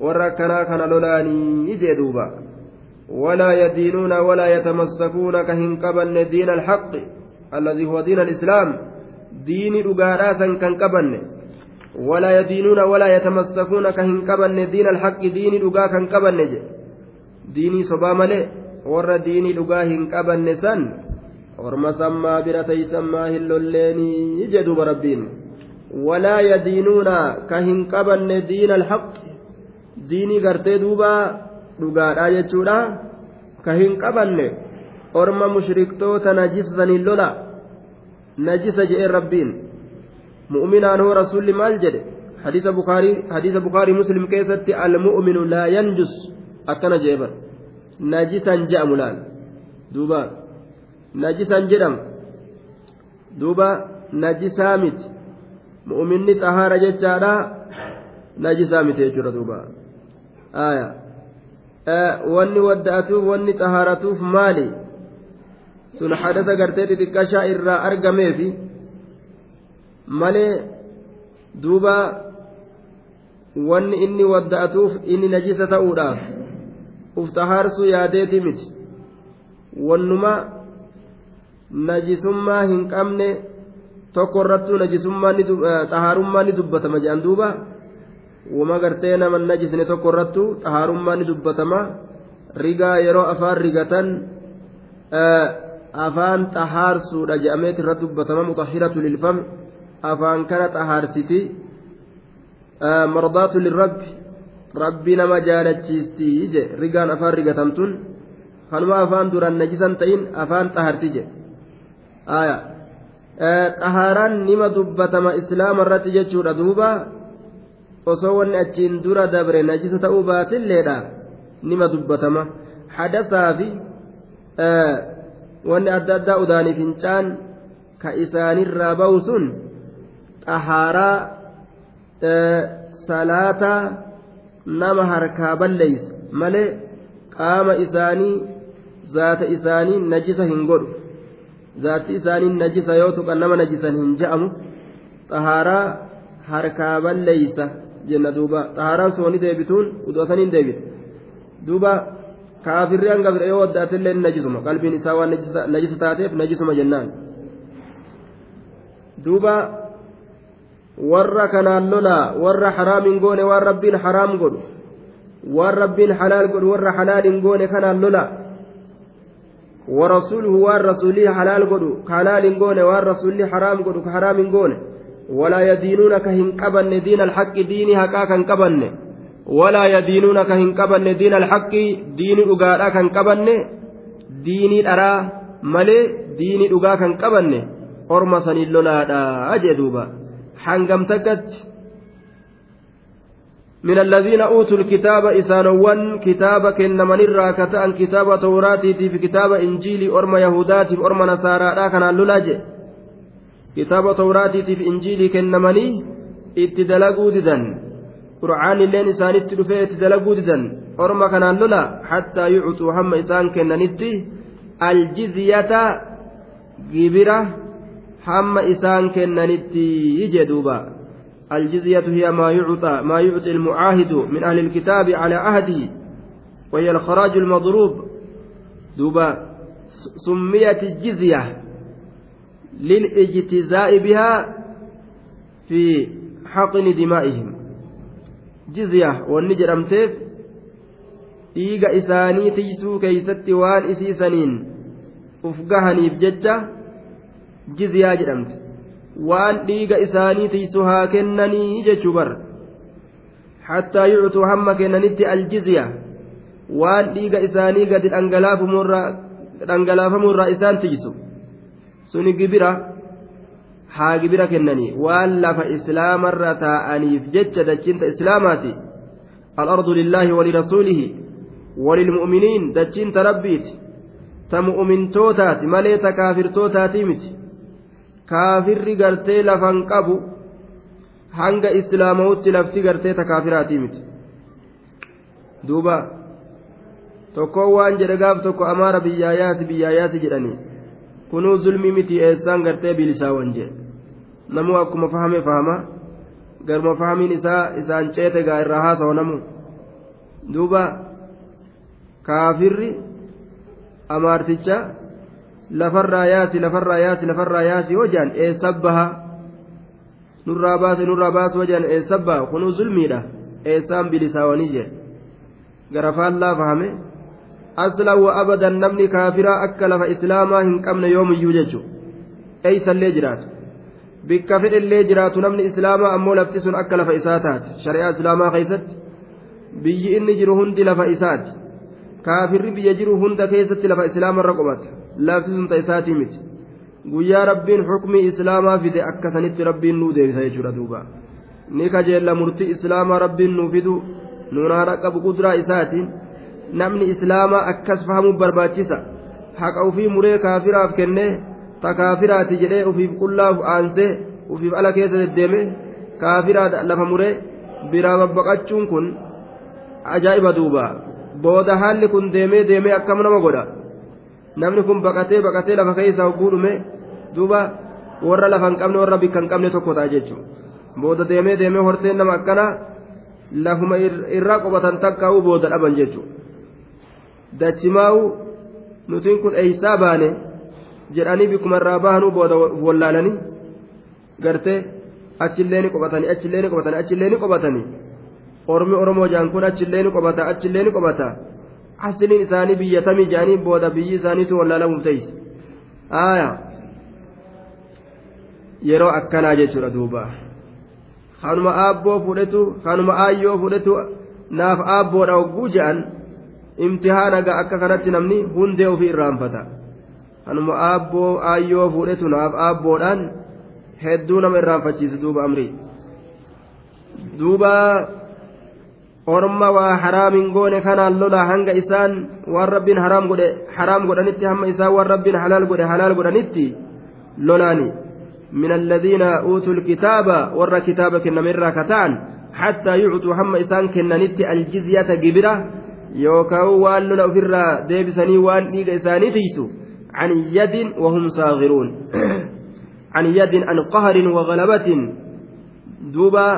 [SPEAKER 1] وركنا كان لولاني يجي دوبا ولا يدينون ولا يتمسكون كهنكبن دين الحق الذي هو دين الإسلام دين رقاراسا كنكبن ولا يدينون ولا يتمسكون كهنكبن دين الحق دين رقا كنكبن ديني صبامله ور ديني رقا هنكبن سن orma sammaa bira teeysammaa hin lolleenii jedhuuba rabbiin walaa yadiinuuna ka hin qabanne diina alhaq diinii gartee duuba dhugaadhaa jechuudha ka hin qabanne orma mushriktoota najisanii lola najisa je'een rabbiin mu'minaan hoo rasuulli maal jedhe hadiisa bukaarii hadiisa bukaarii muslim keessatti almu'minu laa yanjus akkana jeeban najisan je'amu laal duuba najisan jedhama duuba najisaa miti mu'minni xahaara jechaadha najisaa miti jechuudha duuba aayaa wanni wadda'atuuf wanni xahaaratuuf maali sun hadasa gartee xixiqqashaa irraa argameefi malee duuba wanni inni wadda'atuuf inni najisa ta'uudhaaf uf xahaarsuu yaadeeti miti. Wannuma najisummaa hin qabne tokko irrattuu najisummaa xahaarummaa ni dubbatama jedhan duuba. Wama gartee nama najisne tokko irrattu xahaarummaa ni dubbatama. Rigaa yeroo afaan rigatan afaan xahaarsuudha jedhameet irra dubbatama muxahiratu lilfam afaan kana xahaarsiti mardaatu lirrabbi rabbi nama jaalachiisti je rigaan afaan rigatan tun kanuma afaan duraan najisan ta'in afaan xaharti je xahaaraan nima dubbatama islaama irratti jechuudha duuba osoo wanni achiin dura dabre najisa ta'uu baatilleedha nima dubbatama hadasaa fi wanni adda addaa udaanii fincaan ka isaanirraa ba'u sun xahaaraa salaata nama harkaa balleeysa. Malee qaama isaanii zaata isaanii najisa hin godhu. Zaati isaanii najisa yoo tuqan nama najisan hin je'amu xahaaraa harkaa balleeysa jenna duuba. Xahaaraan sooni deebituun udoosaniin deebite duuba kaafirri hanga bira yoo waddaatillee najisuma. Qalbiin isaa waan najisa taateef najisuma jennaan. Duuba warra kanaan lolaa warra haraamin goone waan rabbiin haraam godhu waan rabbiin halaal godhu warra halaaliin goone kanaan lolaa ورسوله والرسول حلال قدو حلال قونه والرسول حرام قدو كحرام قونه ولا يدينون كهن قبن دين الحق ديني حقا كان قبن ولا يدينون كهن قبن دين الحق دين أقادا كان قبن ديني أرى ملي ديني أقا كان قبن أرمى سنين أجدوبا حنقم تكت من الذين أوتوا الكتاب إسانوان كتاب كنمن الراكة كتاب توراتي في كتاب إنجيل أرمى يهودات أرمى نصارى اللولاجي kitaaba tawraatiitiif injiilii kennamanii itti dalaguu didan qur'aan illeen isaanitti dhufee itti dalaguu didan orma kanaan lola hattaa yucutuu hamma isaan kennanitti aljizyata gibira hamma isaan kennanitti jedhuuba الجزية هي ما يعطى ما يعطي المعاهد من أهل الكتاب على عهده وهي الخراج المضروب دوبا سميت الجزية للاجتزاء بها في حقن دمائهم جزية والنجر أمتيف dhiiga isaanii tiysuu keeysatti waan isiisaniin uf gahaniif jizyaa jedhamte waan dhiiga isaanii tiysu haa kennanii jechuu bar hattaa yuutuu hamma kennanitti aljizya waan dhiiga isaanii gadi dhangalaafamurraa isaan tijisu suni gibira haa gibira kennanii waan lafa islaamarra taa'aniif jecha dachiinta islaamaati الأرض لله ولرسوله وللمؤمنين دجين تربيت تمؤمن توتات مليت كافر توتاتي مت كافر قرتي لفن قبو hanga islaamawutti lafti gartee takaafiraatii miti duuba tokkoon waan jedhe gaaf tokko amaara biyyaayaasi biyyaayaasi jedhanii kunuu zulmii miti eessaan gartee bilisaawan jedhe namuu akkuma fahame fahama garuma fahamiin isaa isaan ceete gaa irraa haasawa namu duuba kaafirri amaarticha lafarraa yaasi lafarraa yaasi lafarraa yaasi hojaan eessa baha nurraa baase nurraa baasu wajan eessa baa kunuu zulmiidha eessaan bilisaawanii jedhe gara faallaa fahame aslan wa abadan namni kaafiraa akka lafa islaamaa hin qabne yoomiyyuu jechu eeysallee jiraatu bikka fedhellee jiraatu namni islaamaa ammoo lafti sun akka lafa isaa taate shari'aa islaamaa keessatti biyyi inni jiru hundi lafa isaati kaafirri biyya jiru hunda keessatti lafa islaamarra qobata. Lafti sun ta isaatii miti. Guyyaa rabbiin xukmii islaamaa fide akkasanitti rabbiin nuu deebisa jechuudha duuba. Ni kajeella murtii islaamaa rabbiin nuu fidu. Nuunaan qabu kuduraa isaatiin. Namni islaamaa akkas fahamuu barbaachisa. Haqa ufii muree kaafiraaf kennee ta kaafiraati jedhee ufiif qullaaf aansee ufiif ala keessa deddeeme kaafiraa lafa muree biraa babbaqachuun kun ajaa'iba duuba booda haalli kun deemee deemee akkam nama godha namni kun baqatee baqatee lafa keessa hogguu dhume duuba warra lafa hin qabne warra bikka hin qabne tokko ta'a jechuudha booda deemee deemee horteen nama akkana lafuma irraa qobatan takkaa'uu booda dhaban jechuudha dachimaa'u nutiin kun eeysaa baane jedhanii bikkuma irraa bahanuu booda wallaalanii gartee achillee ni qobatanii achillee ni qobatanii ormi oromoo jaan kun achillee ni qobata achillee ni qobata. asliin isaanii biyya tamii jedhanii booda biyyi isaaniitu wallaalamuuf ta'is aaya yeroo akkanaa jechuudha duuba. Kanuma aabboo fudhetu kanuma aayyoo fudhetu naaf aabboodha hogguu je'an imtihaana gaa akka kanatti namni hundee ofii irraanfata. Kanuma aabboo aayyoo fudhetu naaf aabboodhaan hedduu nama irraanfachiisa duuba amrii duuba orma waa haraamin goone kanaan lola hanga isaan waan rabbiin haraam godhe haraam godhanitti hamma isaan waan rabbiin halaal godhe halaal godhanitti lolaani من الذين أوتوا الكتاب ور كتاب كنمرة كتان حتى يعطوا هم إسان كننت الجزية جبرة يوكاو وان لولا فرا ديبسني وان ديك إساني تيسو عن يد وهم صاغرون عن يد عن قهر وغلبة دوبا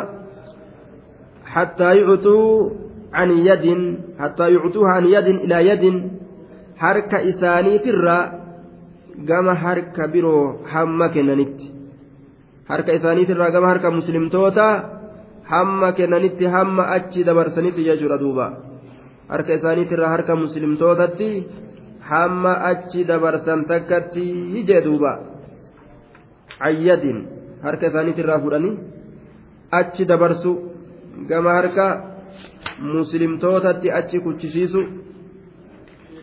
[SPEAKER 1] حتى يعطوا عن يد حتى يعطوها عن يد إلى يد حركة إساني ترى gama harka biroo hamma kennanitti harka isaaniitirraa gama harka muslimtoota hamma kennanitti hamma achi dabarsanitti jechuudha duuba harka isaaniitirraa harka muslimtootatti hamma achi dabarsan takkatti jee duuba ayyadin harka isaaniitirraa fudhanii achi dabarsu gama harka muslimtootatti achi kuchisiisu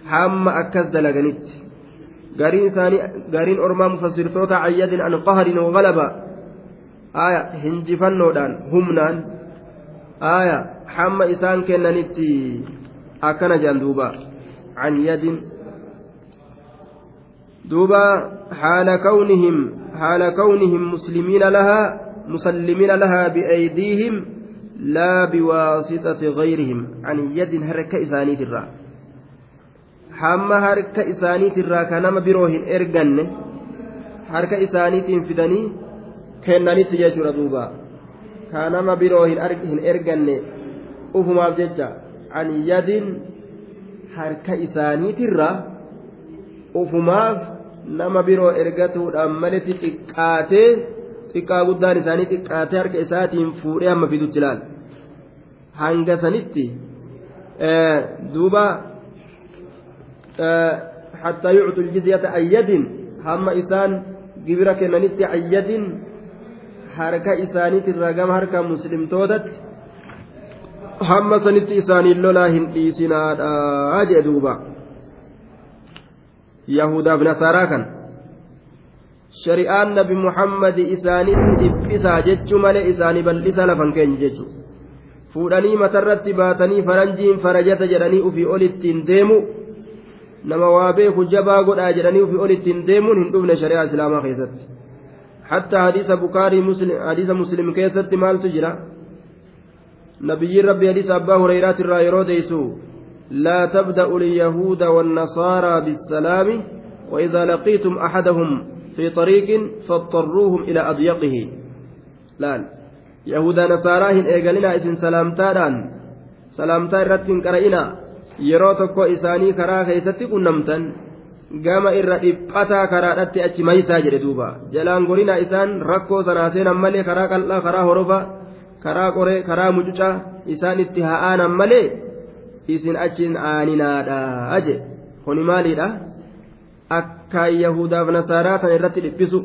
[SPEAKER 1] hamma akkas dalaganitti. Gariin isaanii gariin ormaa mufassirtoota cayyadin an qaharin waqalaba aaya hinjifannoodhaan humnaan. Aaya hamma isaan kennanitti akkana jean duuba. Can yadin. Duuba haala kawnihim haala kawnihim muslimiina lahaa musallimiina lahaa biaydiihim لا بواسطة غيرهم عن يد هرك إسانيت الرا حما هرك إسانيت الرا كنما بروهن إرجن هرك إسانيت فدني كنني تجاجر دوبا كنما بروهن أرجن إرجن أفهم أبجدّا عن يد هرك إسانيت الرا أفهماف nama biroo ergatuudhaan maletti xiqqaatee xiqqaa guddaan isaanii xiqqaatee harka isaatiin fuudhee hamma fidutti ilaal hanga sanitti duuba hattaa yuctu ljizyata ayyadin hamma isaan gibira kennanitti ayyadin harka isaaniitirraa gama harka muslimtootatti hamma sanitti isaaniin lolaa hin dhiisinaadha jee duuba yahudaaf nasaaraa kan shari'aan nabi muhammadi isaanitti dhiphisaa jechuu malee isaanii bal'isa lafan keenya jechuudha fuudhanii matarratti baatanii faranjiin farajata jedhanii ufii olittiin deemu nama waa beeku jabaa godhaa jedhanii ufii olittiin deemuun hin dhufne shari'aa islaamaa keessatti hatta hadiisa bukaarii hadiisa muslim keessatti maaltu jira nabiyyiin rabbi hadiisa abbaa hureyraat irraa yeroo deeysu لا تبدأ اليهود والنصارى بالسلام وإذا لقيتم أحدهم في طريق فاضطروهم إلى أضيقه لا يهودا نصارى هن إيقالنا إذن سلامتان سلامتا إرتين كرئنا yeroo tokko isaanii karaa keessatti qunnamtan gama irra dhiphataa karaadhatti achi maysaa jedhe duuba jalaan gorina isaan rakkoo sanaa seenan malee karaa qal'aa karaa horofa karaa qoree karaa mucucaa isaan itti ha'aanan malee isin achiin aaninaadha aje kuni maaliidha akka yahudaaf nasaaraa tan irratti dhiphisu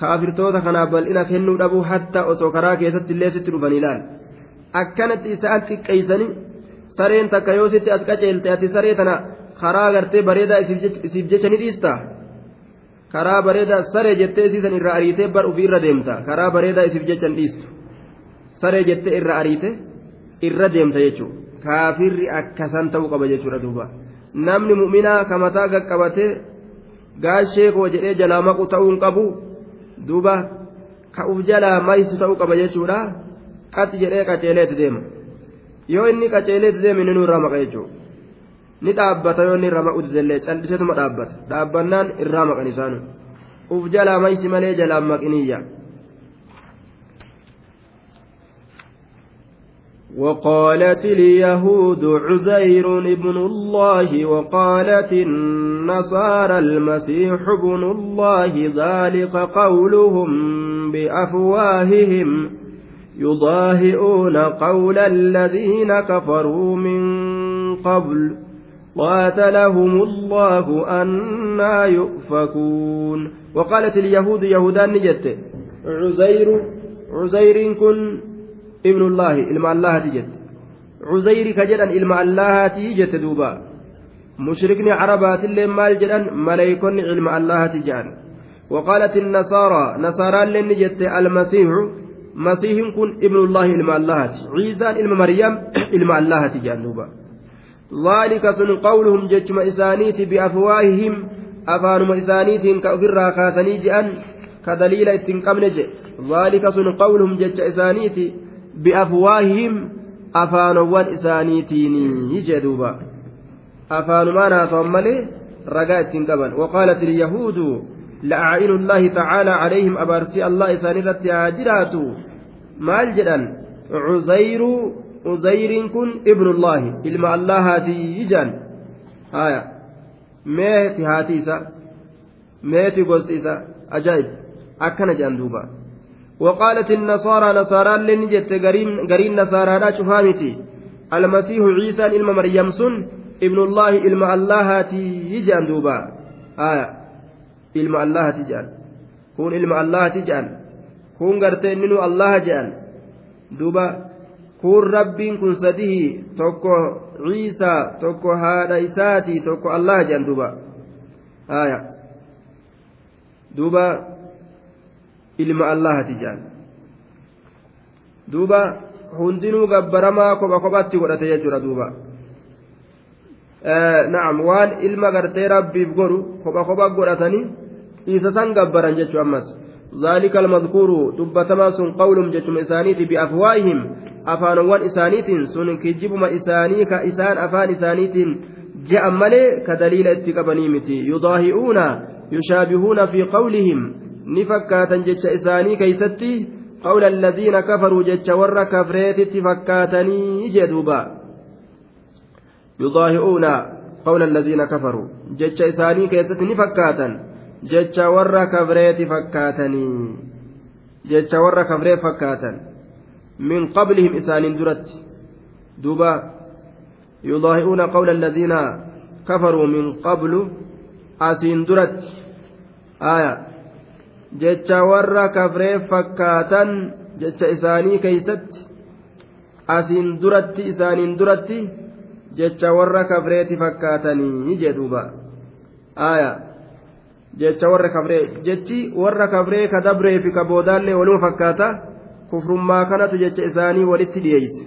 [SPEAKER 1] kaafirtoota kanaaf bal'ina kennuu dhabuu hatta osoo karaa keessatti illee sitti dhufan ilaal akkanatti isaan xiqqeeysanii sareen takka yoo sitti as qaceelte ati saree tana karaa gartee bareedaa isiif jecha ni dhiista karaa bareedaa saree jettee isiisan irra ariitee bar ufii irra deemta karaa bareedaa isiif jecha hin dhiistu saree jettee irra ariite irra deemta jechuudha kaafirri akkasan ta'uu qaba jechuudha duuba namni mu'minaa ka mataa qaqqabatee gaashee koo jedhee jalaa maqu ta'uu hin qabu duuba ka uf jalaa maysu ta'uu qaba jechuudha qatti jedhee qaceeleeti deema. yoo inni qaceeleeti deeme inni irraa maqa jechuudha ni dhaabbata yoo inni irraa maqu didellee calliseetuma dhaabbata dhaabbannaan irraa maqan isaanu uf jalaa maysi malee jalaan maqiniyya.
[SPEAKER 2] وقالت اليهود عزير ابن الله وقالت النصارى المسيح ابن الله ذلك قولهم بأفواههم يضاهئون قول الذين كفروا من قبل قاتلهم الله أنا يؤفكون.
[SPEAKER 1] وقالت اليهود يهودان نجت عزير عزير كن ابن الله إلما الله تجت عزير كجدا إلما الله تجت دوبا. مشركني عربات اللي مال جدا ملائكني علم الله تجان. وقالت النصارى نصارى اللي نجت المسيح. masiihin kun ibnullaahi ilma allahati ciisaan ilma maryam ilma allahati jaalluuba ذلك سن قولهم جتم إسانيتي بأفواههم. أفانم إسانيتين كأفرا كاسني جأن كدليل اتنقمن ذلك سن قولهم جتم بأفواههم أفانوان إسانيتين يجدوبا. أفان ما ناسهم ملي رقاء اتنقمن وقالت اليهود لأعين الله تعالى عليهم أبارسي الله maal jedhan cuzayru cuzayriin kun ibnullaahi ilma allahaatii jaan haya meeti haati isa meeti gosti isa ajaa'ib akkana jedhan duuba وقالت النصارى نصارى لن جت قرين نصارى لا شفامتي المسيح عيسى إلما مريم سن ابن الله إلما الله تيجان دوبا. آية. إلما الله تيجان كون إلما الله تيجان gartee inni nu allaha jedhan duuba kun rabbiin kun sadihi tokko ciisaa tokko haadha isaati tokko allaha jedhan duuba haya duuba ilma allahati jedhan duuba hundinuu gabbaramaa kopha kophatti godhate jechuudha duuba na'am waan ilma gartee rabbiif godhu kopha kopha godhatanii isa san gabbaran jechuu ammas ذلك المذكور دبتما سن قولهم جتم إسانيتي بأفواههم أفانوان إسانيت سن كجبما إساني كإسان أفان إسانيت جاء ملي كدليل اتقبني متي يضاهئون يشابهون في قولهم نفكاتا جتش إساني كيستي قول الذين كفروا جتش ور كفريت فكاتني جدوبا يضاهئون قول الذين كفروا جتش إساني كيستي نفكاتا jecha warra kabreeti fakkaatanii jecha warra kabree fakkaatan min qablihim isaaniin duratti duuba yudaahi'uuna qawla alladhiina kafaruu min qablu asiin duratti aya jecha warra kabree fakkaatan jecha isaanii keeysatti asiin duratti isaaniin duratti jecha warra kafreeti fakkaatanii jedhuuba aayaa jecha warra kafree jechi warra kafree ka dabree fi ka boodaallee waluma fakkaata kufrummaa kanatu jecha isaanii walitti dhiyeeyse.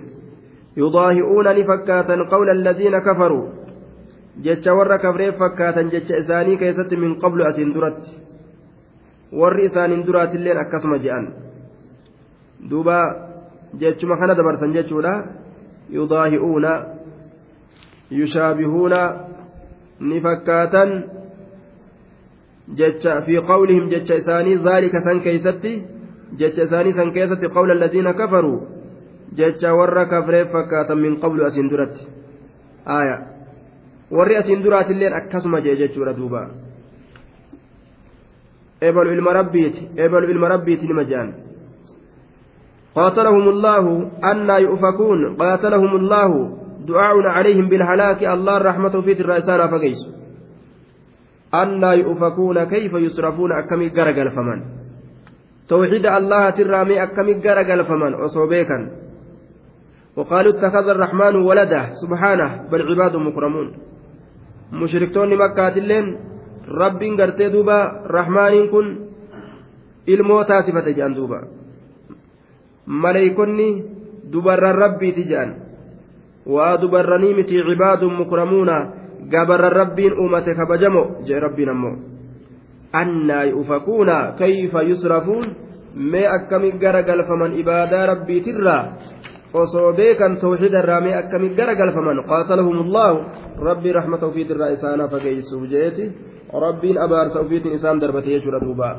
[SPEAKER 1] Yudaahi'uuna ni fakkaatan qawla alladhiina kafaruu jecha warra kafree fakkaatan jecha isaanii keessatti min qablu asiin duratti warri isaaniin duraatilleen akkasuma je'an duuba jechuma kana dabarsan jechuudha yudaahi'uuna yushaabihuuna ni fakkaatan jecha fi qawlihim jecha isaanii zaalika san keeysatti jecha isaanii san keessatti qawla alladhiina kafaruu jecha warra kafreef fakkaatan min qablu asiin duratti aya warri asiin duraatilleen akkasuma jee jechuudha duuba ebalu ilma rabbiiti ebalu ilma rabbiiti nima قاتلهم الله أنا يؤفكون قاتلهم الله دعاء عليهم بالهلاك الله رحمته في الرئسان فقيس. أنا يؤفكون كيف يصرفون أكمي قرقل فمن. توحيد الله ترامي أكمي قرقل فمن أصوبيكا وقالوا اتخذ الرحمن ولده سبحانه بل عباد مكرمون. مشركتون مكة اللين رب قرتي دوبا رحمن كن ilmoo صفة جان دوبا maleeykonni dubarran rabbiiti jedhan waa dubarranii miti cibaadun mukramuuna gabarran rabbiin uumate kabajamo jee rabbiin ammoo annaa yufakuuna kayfa yusrafuun mee akkami gara galfaman ibaadaa rabbiitirraa osoo beekan tawxiidarraa mee akkami gara galfaman qaatalahum allaahu rabbii raxmata ufiitirraa isaanaa fageeysuuf jeeti rabbiin abaarsa ufiitiin isaan darbate jechuudha duubaa